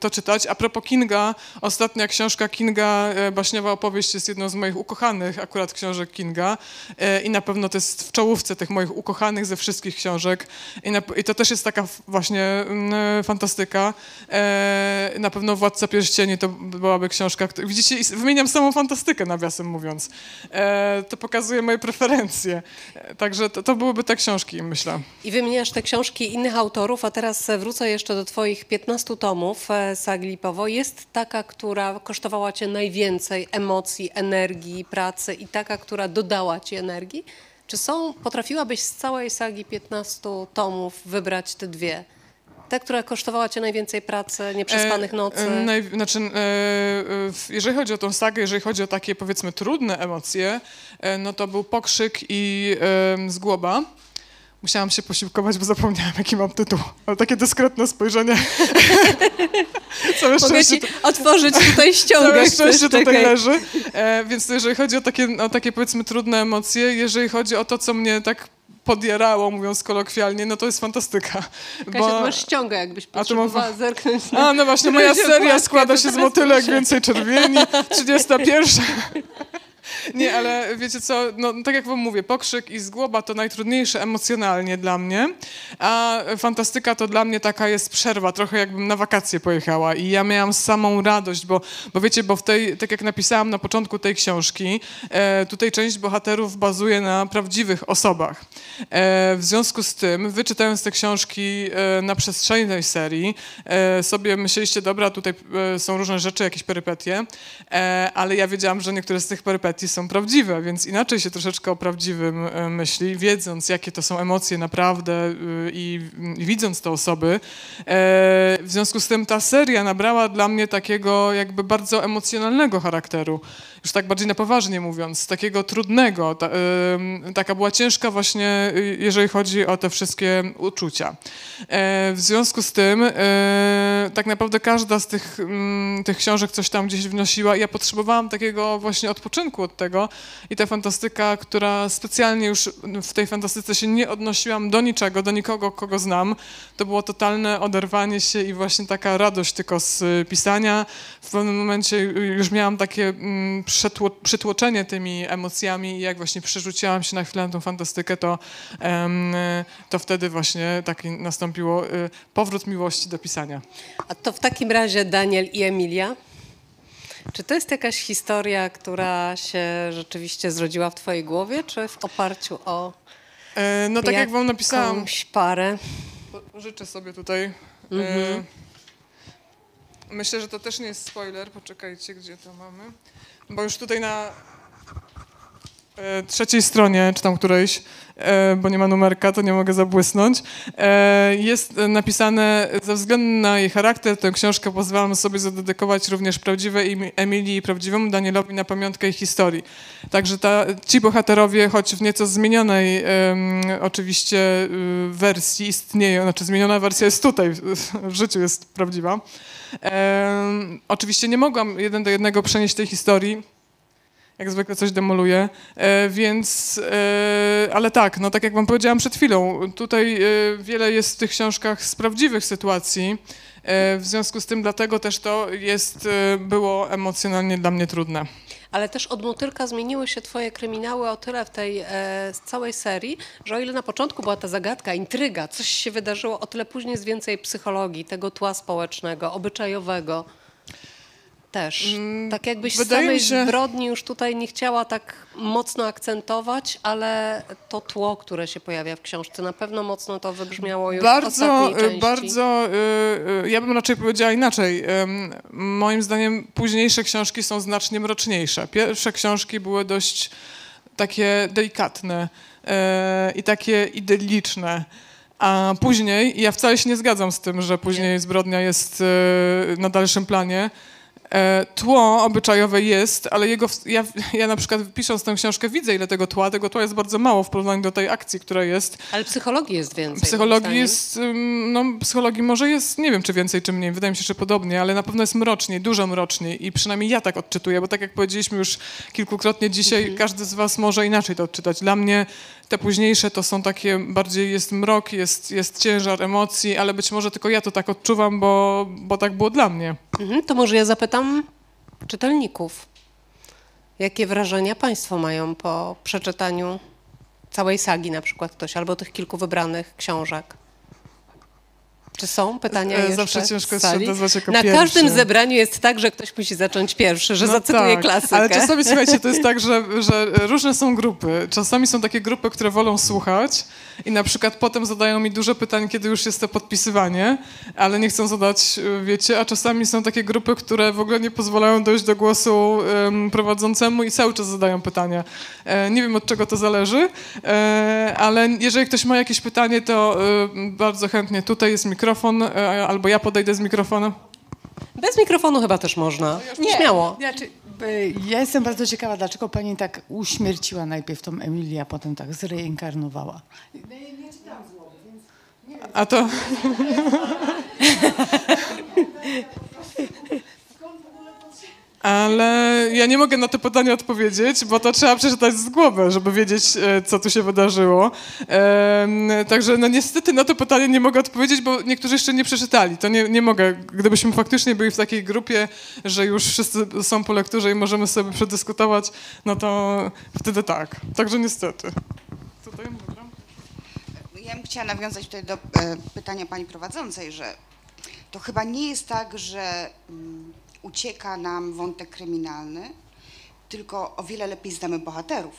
Speaker 3: to czytać. A propos Kinga, ostatnia książka Kinga, e, Baśniowa opowieść jest jedną z moich ukochanych akurat książek Kinga e, i na pewno to jest w czołówce tych moich ukochanych ze wszystkich książek i, na, i to też jest taka właśnie mm, fantastyka. E, na pewno Władca Pierścieni to byłaby książka, widzicie, wymieniam samą fantastykę nawiasem mówiąc. E, to pokazuje moje preferencje. E, także to, to byłyby te książki, myślę.
Speaker 2: I wymieniasz te książki innych autorów, a teraz wrócę jeszcze do twoich 15 tomów e, sagi Lipowo. Jest taka, która kosztowała cię najwięcej emocji, energii, pracy i taka, która dodała ci energii? Czy są, potrafiłabyś z całej sagi 15 tomów wybrać te dwie? Te, która kosztowała cię najwięcej pracy, nieprzespanych
Speaker 3: E,
Speaker 2: nocy?
Speaker 3: e, naj, znaczy, e, e, jeżeli chodzi o tą sagę, jeżeli chodzi o takie powiedzmy trudne emocje, e, no to był pokrzyk i e, zgłoba. Musiałam się posiłkować, bo zapomniałam, jaki mam tytuł. Ale takie dyskretne spojrzenie. Całe
Speaker 2: Mogę ci otworzyć tutaj ściągę.
Speaker 3: Całe szczęście tutaj
Speaker 2: czekaj.
Speaker 3: leży. E, więc jeżeli chodzi o takie, o takie powiedzmy trudne emocje, jeżeli chodzi o to, co mnie tak podjerało, mówiąc kolokwialnie, no to jest fantastyka.
Speaker 2: Kasia, tu masz ściągę, jakbyś
Speaker 3: A tu mam-
Speaker 2: potrzebowała zerknąć. na-
Speaker 3: A, no właśnie, moja seria składa się z motylek, więcej czerwieni, 31. Nie, ale wiecie co, no tak jak wam mówię, pokrzyk i zgłoba to najtrudniejsze emocjonalnie dla mnie, a fantastyka to dla mnie taka jest przerwa, trochę jakbym na wakacje pojechała i ja miałam samą radość, bo, bo wiecie, bo w tej, tak jak napisałam na początku tej książki, e, tutaj część bohaterów bazuje na prawdziwych osobach. E, w związku z tym, wy czytając te książki e, na przestrzeni tej serii, e, sobie myśleliście, dobra, tutaj e, są różne rzeczy, jakieś perypetie, e, ale ja wiedziałam, że niektóre z tych perypetii są prawdziwe, więc inaczej się troszeczkę o prawdziwym e, myśli, wiedząc, jakie to są emocje naprawdę e, i, widząc te osoby. E, w związku z tym ta seria nabrała dla mnie takiego jakby bardzo emocjonalnego charakteru, już tak bardziej na poważnie mówiąc, takiego trudnego. Taka była ciężka właśnie, y, jeżeli chodzi o te wszystkie uczucia. E, w związku z tym e, tak naprawdę każda z tych, mm, tych książek coś tam gdzieś wnosiła i ja potrzebowałam takiego właśnie odpoczynku od tego i ta fantastyka, która specjalnie już w tej fantastyce się nie odnosiłam do niczego, do nikogo, kogo znam, to było totalne oderwanie się i właśnie taka radość tylko z y, pisania. W pewnym momencie już miałam takie mm, przetło, przytłoczenie tymi emocjami i jak właśnie przerzuciłam się na chwilę na tą fantastykę, to, y, to wtedy właśnie taki nastąpiło y, powrót miłości do pisania.
Speaker 2: A to w takim razie Daniel i Emilia. Czy to jest jakaś historia, która się rzeczywiście zrodziła w twojej głowie, czy w oparciu o
Speaker 3: E, no tak jak wam napisałam,
Speaker 2: jakąś parę?
Speaker 3: życzę sobie tutaj. E,
Speaker 2: Mhm.
Speaker 3: myślę, że to też nie jest spoiler. Poczekajcie, gdzie to mamy. Bo już tutaj na trzeciej stronie, czy tam którejś, e, bo nie ma numerka, to nie mogę zabłysnąć, e, jest napisane, ze względu na jej charakter, tę książkę pozwalam sobie zadedykować również prawdziwej Emi- Emilii i prawdziwemu Danielowi na pamiątkę ich historii. Także ta, ci bohaterowie, choć w nieco zmienionej oczywiście y, wersji istnieją, znaczy zmieniona wersja jest tutaj, w, życiu jest prawdziwa. Oczywiście nie mogłam jeden do jednego przenieść tej historii, jak zwykle coś demoluję, e, więc, e, ale tak, no tak jak wam powiedziałam przed chwilą, tutaj e, wiele jest w tych książkach z prawdziwych sytuacji, e, w związku z tym dlatego też to jest, było emocjonalnie dla mnie trudne.
Speaker 2: Ale też od motylka zmieniły się twoje kryminały o tyle w tej e, całej serii, że o ile na początku była ta zagadka, intryga, coś się wydarzyło, o tyle później jest więcej psychologii, tego tła społecznego, obyczajowego. Też. Tak jakbyś
Speaker 3: Mm, wydaje
Speaker 2: samej
Speaker 3: się-
Speaker 2: zbrodni już tutaj nie chciała tak mocno akcentować, ale to tło, które się pojawia w książce, na pewno mocno to wybrzmiało już w
Speaker 3: Bardzo,
Speaker 2: ostatniej
Speaker 3: e,
Speaker 2: części.
Speaker 3: bardzo, e, e, ja bym raczej powiedziała inaczej. Moim zdaniem późniejsze książki są znacznie mroczniejsze. Pierwsze książki były dość takie delikatne e, i takie idylliczne. A później, i ja wcale się nie zgadzam z tym, że później zbrodnia jest e, na dalszym planie. E, Tło obyczajowe jest, ale jego, ja, ja na przykład pisząc tę książkę widzę ile tego tła, tego tła jest bardzo mało w porównaniu do tej akcji, która jest.
Speaker 2: Ale psychologii jest więcej.
Speaker 3: Psychologii jest, no psychologii może jest, nie wiem czy więcej czy mniej, wydaje mi się, że podobnie, ale na pewno jest mroczniej, dużo mroczniej i przynajmniej ja tak odczytuję, bo tak jak powiedzieliśmy już kilkukrotnie dzisiaj, każdy z was może inaczej to odczytać. Dla mnie te późniejsze to są takie, bardziej jest mrok, jest, jest ciężar emocji, ale być może tylko ja to tak odczuwam, bo, bo tak było dla mnie.
Speaker 2: Mhm, to może ja zapytam czytelników. Jakie wrażenia Państwo mają po przeczytaniu całej sagi, na przykład ktoś, albo tych kilku wybranych książek? Czy są pytania
Speaker 3: E,
Speaker 2: jeszcze
Speaker 3: zawsze ciężko jest się odezwać jako
Speaker 2: Na
Speaker 3: pierwszy.
Speaker 2: każdym zebraniu jest tak, że ktoś musi zacząć pierwszy, że
Speaker 3: No
Speaker 2: zacytuje
Speaker 3: tak,
Speaker 2: klasykę.
Speaker 3: Ale czasami, słuchajcie, to jest tak, że, że różne są grupy. Czasami są takie grupy, które wolą słuchać i na przykład potem zadają mi dużo pytań, kiedy już jest to podpisywanie, ale nie chcą zadać, y, wiecie, a czasami są takie grupy, które w ogóle nie pozwalają dojść do głosu em, prowadzącemu i cały czas zadają pytania. E, nie wiem, od czego to zależy, e, ale jeżeli ktoś ma jakieś pytanie, to bardzo chętnie tutaj jest mikrofon, e, albo ja podejdę z mikrofonem.
Speaker 2: Bez mikrofonu chyba też można. Śmiało.
Speaker 4: Znaczy, y, ja jestem bardzo ciekawa, dlaczego pani tak uśmierciła najpierw tą Emilię, a potem tak zreinkarnowała.
Speaker 3: A to... Ale ja nie mogę na to pytanie odpowiedzieć, bo to trzeba przeczytać z głowy, żeby wiedzieć, e, co tu się wydarzyło. Także no niestety na to pytanie nie mogę odpowiedzieć, bo niektórzy jeszcze nie przeczytali. To nie, nie mogę. Gdybyśmy faktycznie byli w takiej grupie, że już wszyscy są po lekturze i możemy sobie przedyskutować, no to wtedy tak. Także niestety. Tutaj.
Speaker 5: Ja bym chciała nawiązać tutaj do e, pytania pani prowadzącej, że to chyba nie jest tak, że mm, ucieka nam wątek kryminalny, tylko o wiele lepiej znamy bohaterów.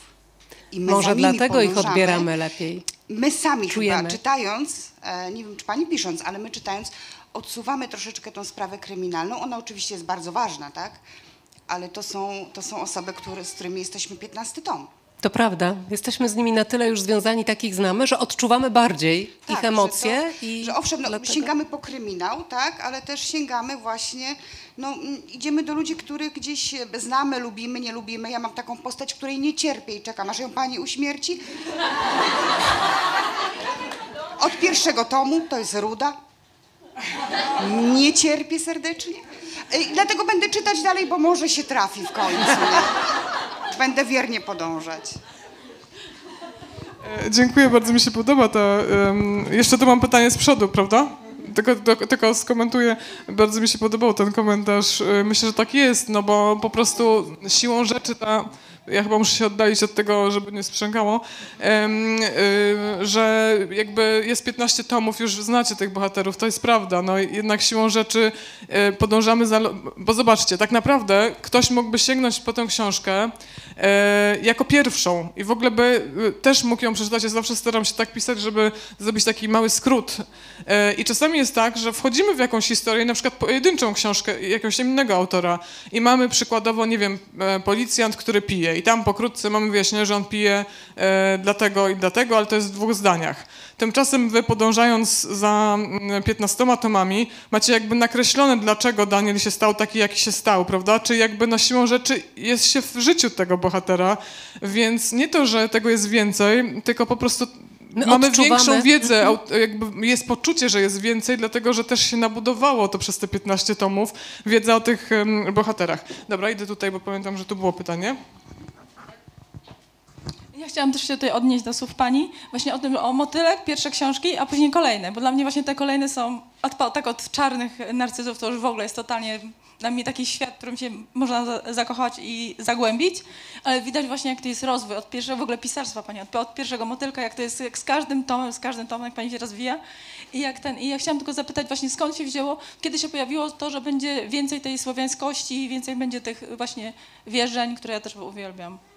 Speaker 5: I my
Speaker 2: Może dlatego ich odbieramy lepiej.
Speaker 5: My sami
Speaker 2: Czujemy.
Speaker 5: chyba czytając, e, nie wiem czy pani pisząc, ale my czytając, odsuwamy troszeczkę tą sprawę kryminalną. Ona oczywiście jest bardzo ważna, tak? Ale to są, to są osoby, które, z którymi jesteśmy 15 tom.
Speaker 2: To prawda. Jesteśmy z nimi na tyle już związani, takich znamy, że odczuwamy bardziej
Speaker 5: Tak,
Speaker 2: ich emocje.
Speaker 5: Że, to,
Speaker 2: i
Speaker 5: że owszem, no, sięgamy po kryminał, tak, ale też sięgamy właśnie, no mm, idziemy do ludzi, których gdzieś e, znamy, lubimy, nie lubimy. Ja mam taką postać, której nie cierpię i czekam, aż ją pani uśmierci. Od pierwszego tomu, to jest Ruda. Nie cierpię serdecznie. E, dlatego będę czytać dalej, bo może się trafi w końcu. Będę wiernie podążać.
Speaker 3: E, Dziękuję, bardzo mi się podoba to. jeszcze tu mam pytanie z przodu, prawda? Tylko, tylko, skomentuję, bardzo mi się podobał ten komentarz. Y, Myślę, że tak jest, no bo po prostu siłą rzeczy ta ja chyba muszę się oddalić od tego, żeby nie sprzęgało, y, że jakby jest 15 tomów, już znacie tych bohaterów, to jest prawda, no jednak siłą rzeczy y, podążamy za, bo zobaczcie, tak naprawdę ktoś mógłby sięgnąć po tę książkę e, jako pierwszą i w ogóle by y, też mógł ją przeczytać, ja zawsze staram się tak pisać, żeby zrobić taki mały skrót. E, i czasami jest tak, że wchodzimy w jakąś historię, na przykład pojedynczą książkę jakiegoś innego autora i mamy przykładowo, nie wiem, e, policjant, który pije i tam pokrótce mamy wyjaśnienie, że on pije e, dlatego i dlatego, ale to jest w dwóch zdaniach. Tymczasem wy podążając za mm, 15 tomami macie jakby nakreślone, dlaczego Daniel się stał taki, jaki się stał, prawda? Czy jakby na siłą rzeczy jest się w życiu tego bohatera, więc nie to, że tego jest więcej, tylko po prostu
Speaker 2: My
Speaker 3: mamy
Speaker 2: odczuwamy.
Speaker 3: większą wiedzę, aut- jakby jest poczucie, że jest więcej, dlatego że też się nabudowało to przez te 15 tomów, wiedza o tych bohaterach. Dobra, idę tutaj, bo pamiętam, że tu było pytanie.
Speaker 6: Ja chciałam też się tutaj odnieść do słów pani, właśnie o tym, o motylek, pierwsze książki, a później kolejne, bo dla mnie właśnie te kolejne są, od, tak od czarnych narcyzów to już w ogóle jest totalnie dla mnie taki świat, w którym się można za, zakochać i zagłębić, ale widać właśnie jak to jest rozwój od pierwszego w ogóle pisarstwa pani, od, od pierwszego motylka, jak to jest jak z każdym tomem, z każdym tomem, jak pani się rozwija i jak ten, i ja chciałam tylko zapytać właśnie skąd się wzięło, kiedy się pojawiło to, że będzie więcej tej słowiańskości, więcej będzie tych właśnie wierzeń, które ja też uwielbiam.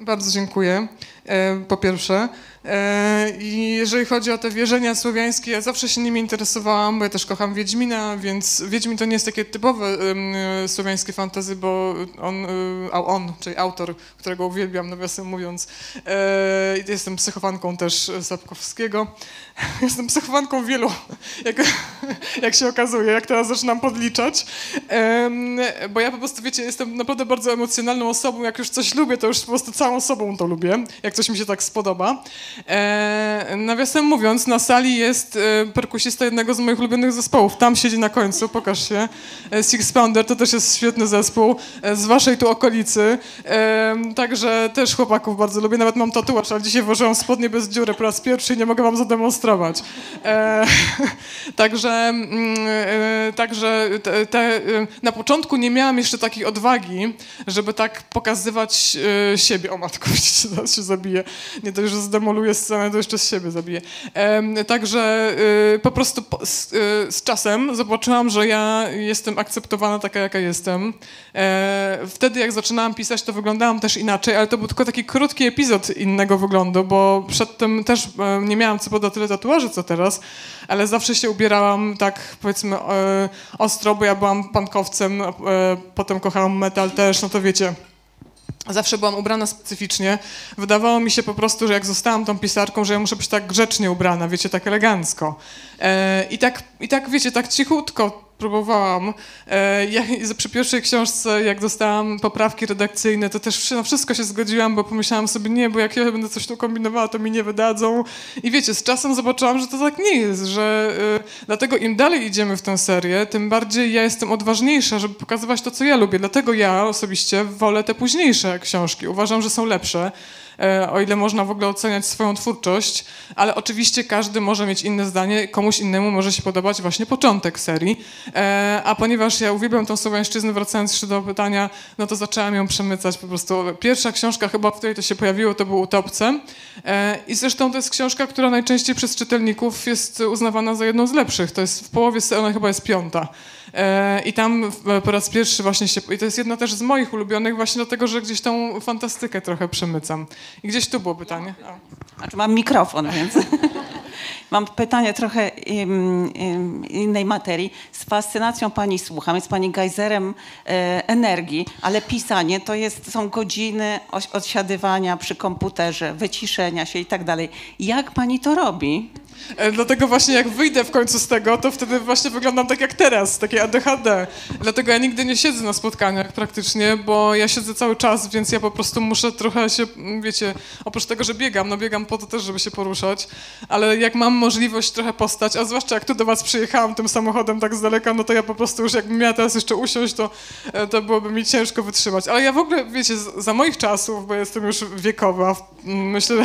Speaker 3: Bardzo dziękuję. E, po pierwsze. E, I jeżeli chodzi o te wierzenia słowiańskie, ja zawsze się nimi interesowałam, bo ja też kocham Wiedźmina, więc Wiedźmin to nie jest takie typowe e, słowiańskie fantazy, bo on, e, on, czyli autor, którego uwielbiam, nawiasem mówiąc, jestem psychofanką też Sapkowskiego. Jestem psychofanką wielu, jak, jak się okazuje, jak teraz zaczynam podliczać, bo ja po prostu, wiecie, jestem naprawdę bardzo emocjonalną osobą, jak już coś lubię, to już po prostu całą sobą to lubię, jak coś mi się tak spodoba. E, nawiasem mówiąc, na sali jest e, perkusista jednego z moich ulubionych zespołów, tam siedzi na końcu, pokaż się, e, Six Pounder, to też jest świetny zespół, e, z waszej tu okolicy, e, także też chłopaków bardzo lubię, nawet mam tatuaż, ale dzisiaj włożyłam spodnie bez dziury po raz pierwszy i nie mogę wam zademonstrować. E, także mm, także te, na początku nie miałam jeszcze takiej odwagi, żeby tak pokazywać siebie. O matko, zaraz się zabiję. Nie dość, że zdemoluję scenę, to jeszcze z siebie zabiję. Także e, po prostu z, e, z czasem zobaczyłam, że ja jestem akceptowana taka, jaka jestem. E, Wtedy, jak zaczynałam pisać, to wyglądałam też inaczej, ale to był tylko taki krótki epizod innego wyglądu, bo przedtem też e, nie miałam co poda tyle tatuaży, co teraz, ale zawsze się ubierałam tak, powiedzmy, e, ostro, bo ja byłam pankowcem, potem kochałam metal też, no to wiecie. Zawsze byłam ubrana specyficznie. Wydawało mi się po prostu, że jak zostałam tą pisarką, że ja muszę być tak grzecznie ubrana, wiecie, tak elegancko. E, I tak, i tak wiecie, tak cichutko próbowałam. E, ja, przy pierwszej książce, jak dostałam poprawki redakcyjne, to też na wszystko się zgodziłam, bo pomyślałam sobie, nie, bo jak ja będę coś tu kombinowała, to mi nie wydadzą. I wiecie, z czasem zobaczyłam, że to tak nie jest, że y, dlatego im dalej idziemy w tę serię, tym bardziej ja jestem odważniejsza, żeby pokazywać to, co ja lubię. Dlatego ja osobiście wolę te późniejsze książki. Uważam, że są lepsze. E, O ile można w ogóle oceniać swoją twórczość, ale oczywiście każdy może mieć inne zdanie, komuś innemu może się podobać właśnie początek serii. E, A ponieważ ja uwielbiam tą słowiańszczyznę, wracając jeszcze do pytania, no to zaczęłam ją przemycać po prostu. Pierwsza książka chyba, w której to się pojawiło, to był Utopce. E, I zresztą to jest książka, która najczęściej przez czytelników jest uznawana za jedną z lepszych. To jest w połowie, ona chyba jest piąta. E, I tam po raz pierwszy właśnie się, i to jest jedna też z moich ulubionych właśnie dlatego, że gdzieś tą fantastykę trochę przemycam. I gdzieś tu było pytanie. A.
Speaker 7: Znaczy mam mikrofon, więc mam pytanie trochę innej materii. Z fascynacją pani słucham, jest pani gejzerem e, energii, ale pisanie to jest, są godziny odsiadywania przy komputerze, wyciszenia się i tak dalej. Jak pani to robi?
Speaker 3: E, Dlatego właśnie jak wyjdę w końcu z tego, to wtedy właśnie wyglądam tak jak teraz, takie ADHD. Dlatego ja nigdy nie siedzę na spotkaniach praktycznie, bo ja siedzę cały czas, więc ja po prostu muszę trochę się, m, wiecie, oprócz tego, że biegam, no biegam po to też, żeby się poruszać, ale jak mam możliwość trochę postać, a zwłaszcza jak tu do was przyjechałam tym samochodem tak z daleka, no to ja po prostu już jakbym miała teraz jeszcze usiąść, to, e, to byłoby mi ciężko wytrzymać. Ale ja w ogóle, wiecie, za moich czasów, bo jestem już wiekowa, w- m, myślę,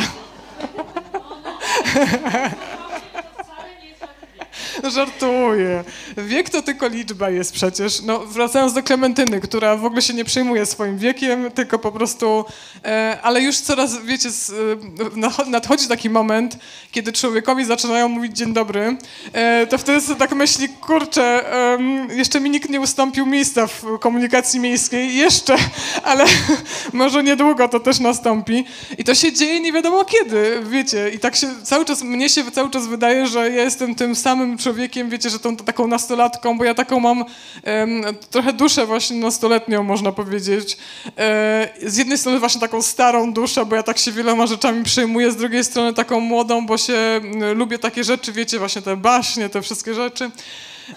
Speaker 3: Żartuję. Wiek to tylko liczba jest przecież. No, wracając do Klementyny, która w ogóle się nie przejmuje swoim wiekiem, tylko po prostu... E, ale już coraz, wiecie, e, nadchodzi taki moment, kiedy człowiekowi zaczynają mówić dzień dobry, e, to wtedy sobie tak myśli, kurczę, jeszcze mi nikt nie ustąpił miejsca w komunikacji miejskiej, jeszcze, ale może niedługo to też nastąpi. I to się dzieje nie wiadomo kiedy, wiecie. I tak się cały czas, mnie się cały czas wydaje, że ja jestem tym samym człowiekiem, wiecie, że tą taką nastolatką, bo ja taką mam um, trochę duszę właśnie nastoletnią, można powiedzieć. E, z jednej strony właśnie taką starą duszę, bo ja tak się wieloma rzeczami przejmuję, z drugiej strony taką młodą, bo się um, lubię takie rzeczy, wiecie, właśnie te baśnie, te wszystkie rzeczy.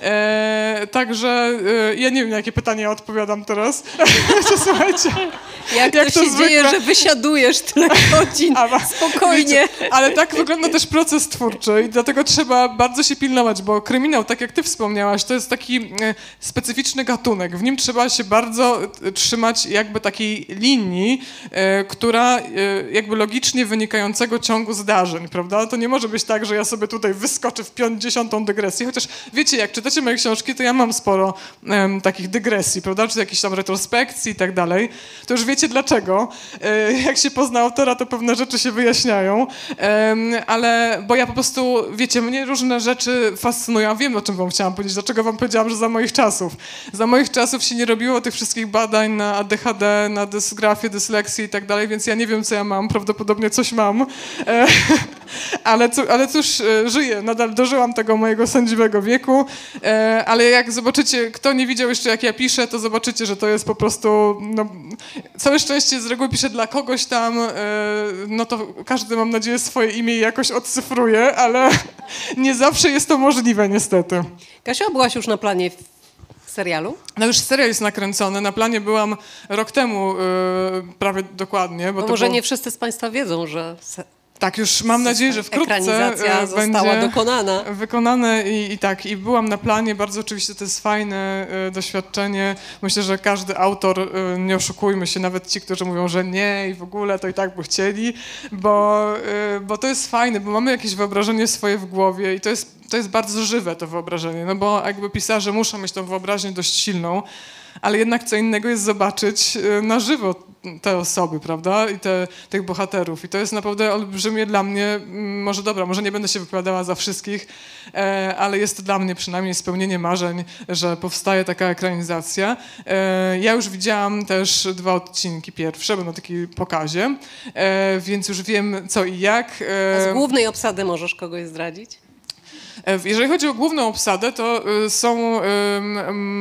Speaker 3: E, także e, ja nie wiem, na jakie pytanie ja odpowiadam teraz. Słuchajcie.
Speaker 2: Jak, jak to, to się zwykle... dzieje, że wysiadujesz tyle godzin A, spokojnie.
Speaker 3: Wiecie, ale tak wygląda też proces twórczy i dlatego trzeba bardzo się pilnować, bo kryminał, tak jak ty wspomniałaś, to jest taki e, specyficzny gatunek. W nim trzeba się bardzo e, trzymać jakby takiej linii, e, która e, jakby logicznie wynikającego ciągu zdarzeń, prawda? To nie może być tak, że ja sobie tutaj wyskoczę w piątdziesiątą dygresję, chociaż wiecie, jak czytacie moje książki, to ja mam sporo um, takich dygresji, prawda, czy jakichś tam retrospekcji i tak dalej. To już wiecie dlaczego. E, jak się pozna autora, to pewne rzeczy się wyjaśniają, e, ale, bo ja po prostu, wiecie, mnie różne rzeczy fascynują. Wiem, o czym wam chciałam powiedzieć, dlaczego wam powiedziałam, że za moich czasów. Za moich czasów się nie robiło tych wszystkich badań na ADHD, na dysgrafię, dysleksję i tak dalej, więc ja nie wiem, co ja mam, prawdopodobnie coś mam. E, ale, ale cóż, e, żyję, nadal dożyłam tego mojego sędziwego wieku E, ale jak zobaczycie, kto nie widział jeszcze jak ja piszę, to zobaczycie, że to jest po prostu, no, całe szczęście z reguły piszę dla kogoś tam, e, no to każdy mam nadzieję swoje imię jakoś odcyfruje, ale nie zawsze jest to możliwe niestety.
Speaker 2: Kasia, byłaś już na planie serialu?
Speaker 3: No już serial jest nakręcony. Na planie byłam rok temu yy, prawie dokładnie.
Speaker 2: Bo
Speaker 3: no
Speaker 2: może
Speaker 3: było...
Speaker 2: nie wszyscy z Państwa wiedzą, że
Speaker 3: tak, już mam nadzieję, że wkrótce
Speaker 2: e,
Speaker 3: będzie
Speaker 2: dokonana.
Speaker 3: wykonane i, i, tak, i byłam na planie, bardzo oczywiście to jest fajne y, doświadczenie. Myślę, że każdy autor, y, nie oszukujmy się, nawet ci, którzy mówią, że nie i w ogóle, to i tak by chcieli, bo, bo to jest fajne, bo mamy jakieś wyobrażenie swoje w głowie i to jest, to jest bardzo żywe to wyobrażenie, no bo jakby pisarze muszą mieć tą wyobraźnię dość silną, ale jednak co innego jest zobaczyć na żywo te osoby, prawda? I te, tych bohaterów. I to jest naprawdę olbrzymie dla mnie, mm, może dobra, może nie będę się wypowiadała za wszystkich, e, ale jest to dla mnie przynajmniej spełnienie marzeń, że powstaje taka ekranizacja. E, ja już widziałam też dwa odcinki pierwsze, bo na takiej pokazie, e, więc już wiem co i jak.
Speaker 2: A z głównej obsady możesz kogoś zdradzić?
Speaker 3: E, jeżeli chodzi o główną obsadę, to y, są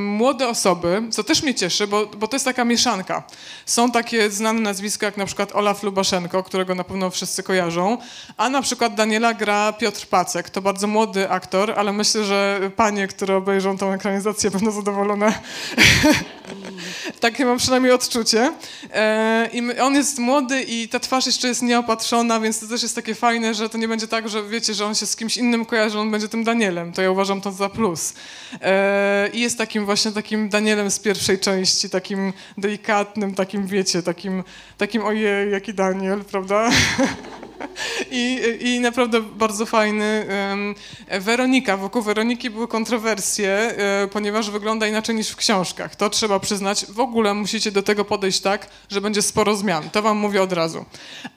Speaker 3: młode osoby, co też mnie cieszy, bo, bo to jest taka mieszanka. Są takie znane nazwiska jak na przykład Olaf Lubaszenko, którego na pewno wszyscy kojarzą, a na przykład Daniela gra Piotr Pacek. To bardzo młody aktor, ale myślę, że panie, które obejrzą tą ekranizację będą zadowolone. Takie mam przynajmniej odczucie. E, I on jest młody i ta twarz jeszcze jest nieopatrzona, więc to też jest takie fajne, że to nie będzie tak, że wiecie, że on się z kimś innym kojarzy, on będzie tym Danielem. To ja uważam to za plus. E, I jest takim właśnie takim Danielem z pierwszej części, takim delikatnym, takim wiecie, takim, takim ojej, jaki Daniel, prawda? I, I naprawdę bardzo fajny. Weronika, wokół Weroniki były kontrowersje, e, ponieważ wygląda inaczej niż w książkach. To trzeba przyznać. W ogóle musicie do tego podejść tak, że będzie sporo zmian. To wam mówię od razu.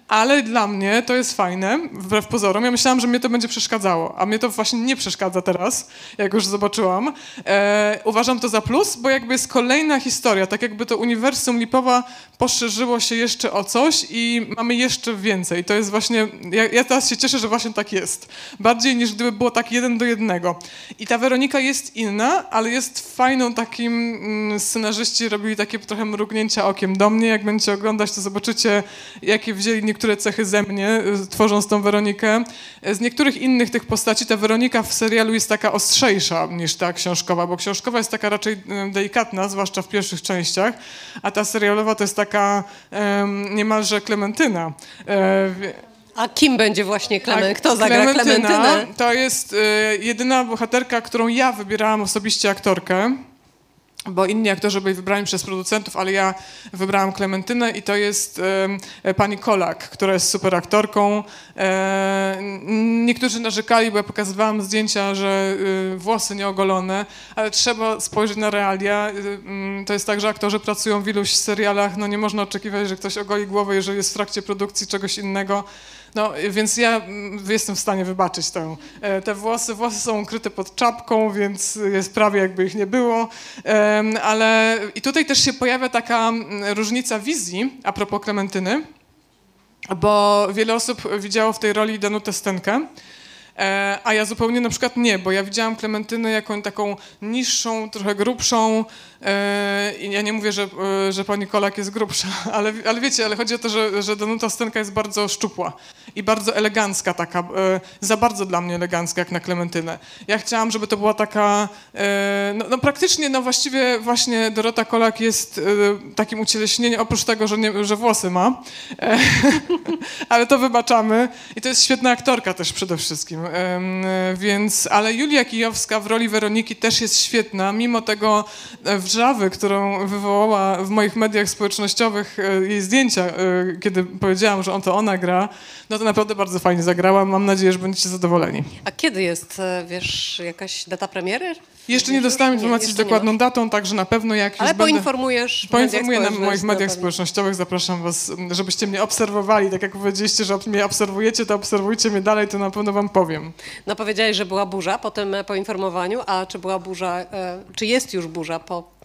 Speaker 3: Ale dla mnie to jest fajne, wbrew pozorom. Ja myślałam, że mnie to będzie przeszkadzało, a mnie to właśnie nie przeszkadza teraz, jak już zobaczyłam. E, uważam to za plus, bo jakby jest kolejna historia, tak jakby to uniwersum Lipowa poszerzyło się jeszcze o coś i mamy jeszcze więcej. To jest właśnie, ja, ja teraz się cieszę, że właśnie tak jest. Bardziej niż gdyby było tak jeden do jednego. I ta Weronika jest inna, ale jest fajną takim, mm, scenarzyści robili takie trochę mrugnięcia okiem do mnie. Jak będziecie oglądać, to zobaczycie, jakie wzięli niektóre cechy ze mnie, y, tworząc tą Weronikę. Z niektórych innych tych postaci ta Weronika w serialu jest taka ostrzejsza niż ta książkowa, bo książkowa jest taka raczej y, delikatna, zwłaszcza w pierwszych częściach, a ta serialowa to jest taka um, niemalże Klementyna. E,
Speaker 2: a kim będzie właśnie Klemen? Tak, Kto zagra Klementyna Klementynę?
Speaker 3: To jest y, jedyna bohaterka, którą ja wybierałam osobiście aktorkę. bo inni aktorzy byli wybrani przez producentów, ale ja wybrałam Klementynę i to jest e, pani Kolak, która jest super aktorką. E, niektórzy narzekali, bo ja pokazywałam zdjęcia, że e, włosy nieogolone, ale trzeba spojrzeć na realia. E, to jest tak, że aktorzy pracują w iluś serialach, no nie można oczekiwać, że ktoś ogoli głowę, jeżeli jest w trakcie produkcji czegoś innego. No, więc ja mm, jestem w stanie wybaczyć tę, e, te włosy. Włosy są ukryte pod czapką, więc jest prawie jakby ich nie było. Ale i tutaj też się pojawia taka mm, różnica wizji a propos Klementyny, bo wiele osób widziało w tej roli Danutę Stenkę. E, a ja zupełnie na przykład nie, bo ja widziałam Klementynę jako taką niższą, trochę grubszą, I ja nie mówię, że, e, że pani Kolak jest grubsza, ale, ale wiecie, ale chodzi o to, że, że Danuta Stenka jest bardzo szczupła i bardzo elegancka taka, e, za bardzo dla mnie elegancka, jak na Klementynę. Ja chciałam, żeby to była taka, no, no praktycznie, no właściwie właśnie Dorota Kolak jest takim ucieleśnieniem, oprócz tego, że, nie, że włosy ma, ale to wybaczamy i to jest świetna aktorka też przede wszystkim, więc, ale Julia Kijowska w roli Weroniki też jest świetna, mimo tego wrzawy, którą wywołała w moich mediach społecznościowych e, jej zdjęcia, e, kiedy powiedziałam, że on to ona gra, no to naprawdę bardzo fajnie zagrała. Mam nadzieję, że będziecie zadowoleni.
Speaker 2: A kiedy jest, e, wiesz, jakaś data premiery?
Speaker 3: Jeszcze nie dostałem informacji z dokładną datą, także na pewno jak
Speaker 2: Ale
Speaker 3: już
Speaker 2: poinformujesz
Speaker 3: Poinformuję na moich mediach społecznościowych, zapraszam was, żebyście mnie obserwowali. Tak jak powiedzieliście, że mnie obserwujecie, to obserwujcie mnie dalej, to na pewno wam powiem.
Speaker 2: No powiedziałeś, że była burza po tym poinformowaniu, a czy była burza, czy jest już burza po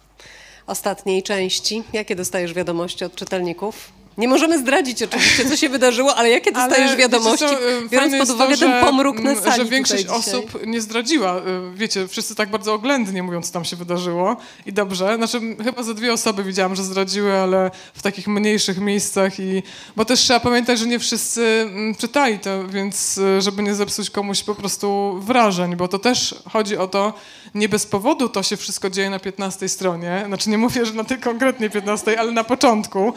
Speaker 2: ostatniej części. Jakie dostajesz wiadomości od czytelników? Nie możemy zdradzić oczywiście, co się wydarzyło, ale jakie dostajesz ale, wiadomości, co, y, biorąc pod uwagę to, że, ten pomruk na sali
Speaker 3: Że większość osób nie zdradziła. Y, wiecie, wszyscy tak bardzo oględnie mówią, co tam się wydarzyło i dobrze. Znaczy, chyba ze dwie osoby widziałam, że zdradziły, ale w takich mniejszych miejscach i... Bo też trzeba pamiętać, że nie wszyscy czytali to, więc y, żeby nie zepsuć komuś po prostu wrażeń, bo to też chodzi o to, nie bez powodu to się wszystko dzieje na 15 stronie. Znaczy, nie mówię, że na tej konkretnie 15, ale na początku.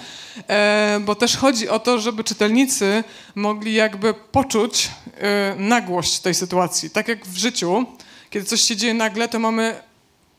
Speaker 3: E bo też chodzi o to, żeby czytelnicy mogli jakby poczuć e, nagłość tej sytuacji. Tak jak w życiu, kiedy coś się dzieje nagle, to mamy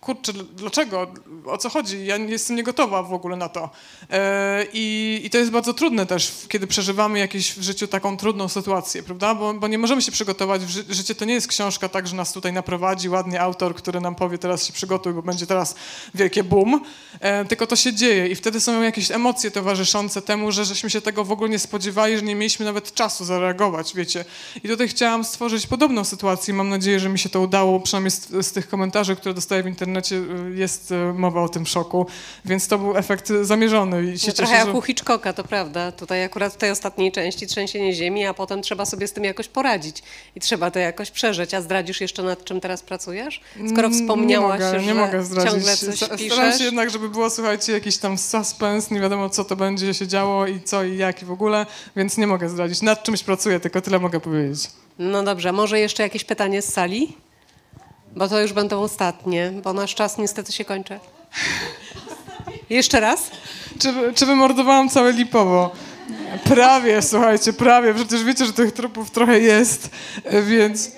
Speaker 3: kurczę, dlaczego, o co chodzi? Ja jestem niegotowa w ogóle na to. E, I, I, to jest bardzo trudne też, kiedy przeżywamy jakieś w życiu taką trudną sytuację, prawda? Bo, bo nie możemy się przygotować. Ży życie to nie jest książka tak, że nas tutaj naprowadzi ładnie autor, który nam powie teraz się przygotuj, bo będzie teraz wielkie boom, e, tylko to się dzieje i wtedy są jakieś emocje towarzyszące temu, że żeśmy się tego w ogóle nie spodziewali, że nie mieliśmy nawet czasu zareagować, wiecie. I tutaj chciałam stworzyć podobną sytuację. Mam nadzieję, że mi się to udało, przynajmniej z, z tych komentarzy, które dostaję w internecie, internecie y, jest y, mowa o tym szoku, więc to był efekt zamierzony. I się
Speaker 2: no, trochę jak że... u Hitchcocka, to prawda. Tutaj akurat w tej ostatniej części trzęsienie ziemi, a potem trzeba sobie z tym jakoś poradzić i trzeba to jakoś przeżyć. A zdradzisz jeszcze nad czym teraz pracujesz? Skoro mm, wspomniałaś,
Speaker 3: nie mogę,
Speaker 2: że
Speaker 3: nie mogę zdradzić.
Speaker 2: ciągle coś
Speaker 3: Staram
Speaker 2: piszesz.
Speaker 3: się jednak, żeby było, słuchajcie, jakiś tam suspens, nie wiadomo co to będzie się działo i co i jak i w ogóle, więc nie mogę zdradzić. Nad czymś pracuję, tylko tyle mogę powiedzieć.
Speaker 2: No dobrze, może jeszcze jakieś pytanie z sali? Bo to już będą ostatnie, bo nasz czas niestety się kończy. Jeszcze raz?
Speaker 3: Czy, czy wymordowałam całe Lipowo? Prawie, słuchajcie, prawie. Przecież wiecie, że tych trupów trochę jest, więc...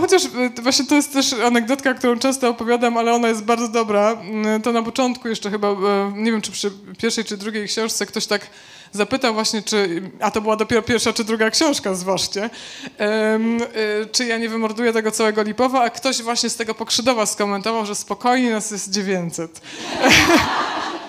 Speaker 3: Chociaż właśnie to jest też anegdotka, którą często opowiadam, ale ona jest bardzo dobra. To na początku jeszcze chyba, e, nie wiem czy przy pierwszej czy drugiej książce ktoś tak zapytał właśnie, czy, a to była dopiero pierwsza czy druga książka, zważcie, um, czy ja nie wymorduję tego całego Lipowa, a ktoś właśnie z tego Pokrzydowa skomentował, że spokojnie nas jest 900.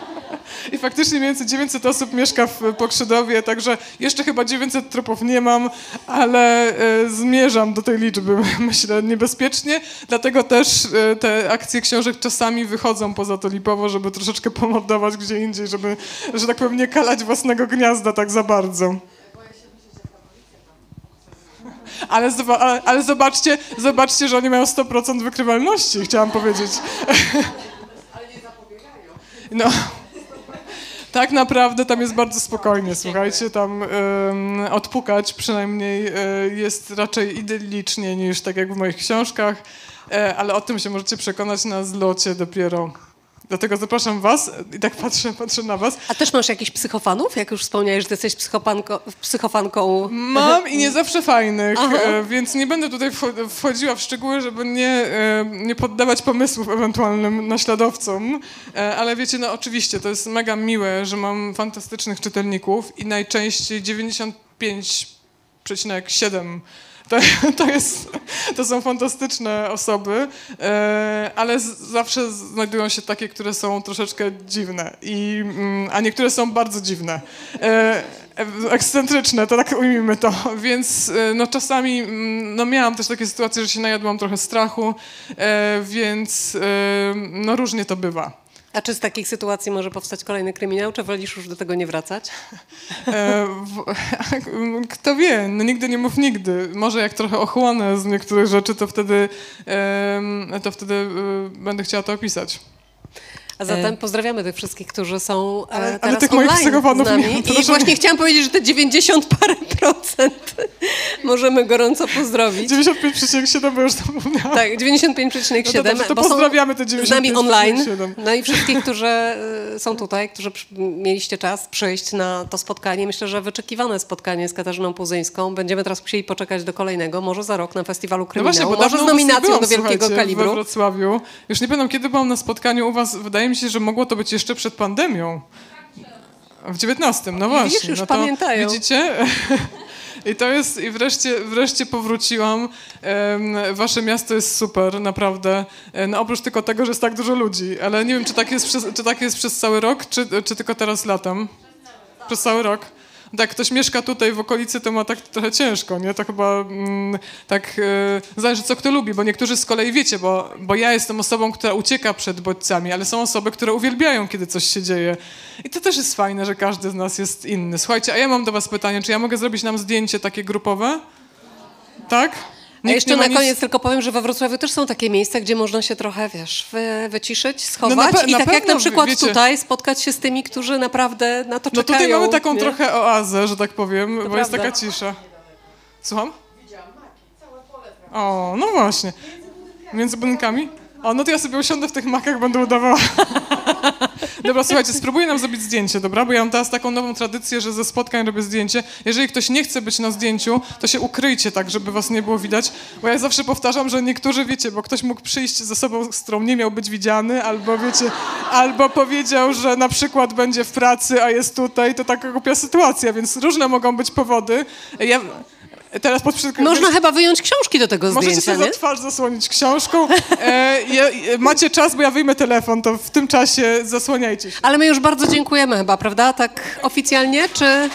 Speaker 3: I faktycznie mniej więcej 900 osób mieszka w Pokrzydowie, także jeszcze chyba 900 trupów nie mam, ale e, zmierzam do tej liczby, myślę, niebezpiecznie. Dlatego też e, te akcje książek czasami wychodzą poza to Lipowo, żeby troszeczkę pomordować gdzie indziej, żeby, że tak powiem, nie kalać własnego gniazda tak za bardzo. Ale, ale, ale, zobaczcie, zobaczcie, że oni mają 100% wykrywalności, chciałam powiedzieć. Ale nie zapobiegają. No tak naprawdę tam jest bardzo spokojnie, słuchajcie, tam odpukać przynajmniej um, jest raczej idyllicznie niż tak jak w moich książkach, um, ale o tym się możecie przekonać na zlocie dopiero Dlatego zapraszam was i tak patrzę, patrzę na was.
Speaker 2: A też masz jakichś psychofanów? Jak już wspomniałeś, że jesteś psychofanko, psychofanką.
Speaker 3: Mam i nie zawsze fajnych,
Speaker 2: Aha.
Speaker 3: e, więc nie będę tutaj wcho- wchodziła w szczegóły, żeby nie, e, nie poddawać pomysłów ewentualnym naśladowcom, E, ale wiecie, no oczywiście, to jest mega miłe, że mam fantastycznych czytelników i najczęściej 95,7 to, to, jest, to są fantastyczne osoby, e, ale zawsze znajdują się takie, które są troszeczkę dziwne, i, mm, a niektóre są bardzo dziwne. E, ekscentryczne, to tak ujmijmy to, więc e, no czasami mm, no miałam też takie sytuacje, że się najadłam trochę strachu, e, więc e, no różnie to bywa.
Speaker 2: A czy z takich sytuacji może powstać kolejny kryminał, czy wolisz już do tego nie wracać?
Speaker 3: E, w, kto wie, no nigdy nie mów nigdy. Może jak trochę ochłonę z niektórych rzeczy, to wtedy, em, to wtedy e, będę chciała to opisać.
Speaker 2: A zatem pozdrawiamy tych wszystkich, którzy są e,
Speaker 3: Ale- ale
Speaker 2: teraz
Speaker 3: tych moich
Speaker 2: online z nami.
Speaker 3: nie,
Speaker 2: I właśnie
Speaker 3: nie.
Speaker 2: chciałam powiedzieć, że te 90 parę możemy gorąco pozdrowić.
Speaker 3: 95,7, bo już mówiłam.
Speaker 2: Tak, 95,7.
Speaker 3: No to dobrze, to pozdrawiamy te
Speaker 2: Z nami online.
Speaker 3: 95,7.
Speaker 2: No i wszystkich, którzy y, są tutaj, którzy mieliście czas przyjść na to spotkanie. Myślę, że wyczekiwane spotkanie z Katarzyną Puzyńską. Będziemy teraz musieli poczekać do kolejnego, może za rok na Festiwalu
Speaker 3: No
Speaker 2: Kryminału,
Speaker 3: właśnie, bo
Speaker 2: może z nominacją
Speaker 3: byłam,
Speaker 2: do wielkiego kalibru.
Speaker 3: we Wrocławiu. Już nie pamiętam, kiedy byłam na spotkaniu u was. Wydaje mi się, że mogło to być jeszcze przed pandemią. W 19, no właśnie.
Speaker 2: Widzisz, już
Speaker 3: no to
Speaker 2: pamiętają.
Speaker 3: Widzicie? I to jest, i wreszcie, wreszcie powróciłam. Wasze miasto jest super, naprawdę. E, No, oprócz tylko tego, że jest tak dużo ludzi, ale nie wiem, czy tak jest przez, czy tak jest przez cały rok, czy, czy tylko teraz latem. Przez cały rok. Tak, ktoś mieszka tutaj w okolicy, to ma tak trochę ciężko, nie? To chyba mm, tak e, zależy, co kto lubi, bo niektórzy z kolei wiecie, bo, bo ja jestem osobą, która ucieka przed bodźcami, ale są osoby, które uwielbiają, kiedy coś się dzieje. I to też jest fajne, że każdy z nas jest inny. Słuchajcie, a ja mam do was pytanie, czy ja mogę zrobić nam zdjęcie takie grupowe? Tak?
Speaker 2: A jeszcze na
Speaker 3: nic-
Speaker 2: koniec tylko powiem, że we Wrocławiu też są takie miejsca, gdzie można się trochę, wiesz, wy, wyciszyć, schować
Speaker 3: No pe-
Speaker 2: i tak jak na przykład
Speaker 3: wiecie-
Speaker 2: tutaj spotkać się z tymi, którzy naprawdę na to
Speaker 3: No
Speaker 2: czekają.
Speaker 3: tutaj mamy taką
Speaker 2: nie?
Speaker 3: trochę oazę, że tak powiem, bo jest
Speaker 2: prawda.
Speaker 3: taka cisza. Słucham? O, no właśnie. Między budynkami? O, no to ja sobie usiądę w tych makach, będę udawała. Dobra, słuchajcie, spróbuję nam zrobić zdjęcie, dobra? Bo ja mam teraz taką nową tradycję, że ze spotkań robię zdjęcie. Jeżeli ktoś nie chce być na zdjęciu, to się ukryjcie tak, żeby was nie było widać. Bo ja zawsze powtarzam, że niektórzy, wiecie, bo ktoś mógł przyjść z osobą, z którą nie miał być widziany, albo wiecie, albo powiedział, że na przykład będzie w pracy, a jest tutaj, to taka głupia sytuacja, więc różne mogą być powody. Ja teraz pod.
Speaker 2: Można chyba wyjąć książki do tego
Speaker 3: Możecie
Speaker 2: zdjęcia,
Speaker 3: sobie
Speaker 2: nie?
Speaker 3: za twarz zasłonić książką. E, ja, e, macie czas, bo ja wyjmę telefon, to w tym czasie zasłaniajcie się.
Speaker 2: Ale my już bardzo dziękujemy chyba, prawda? Tak oficjalnie, czy...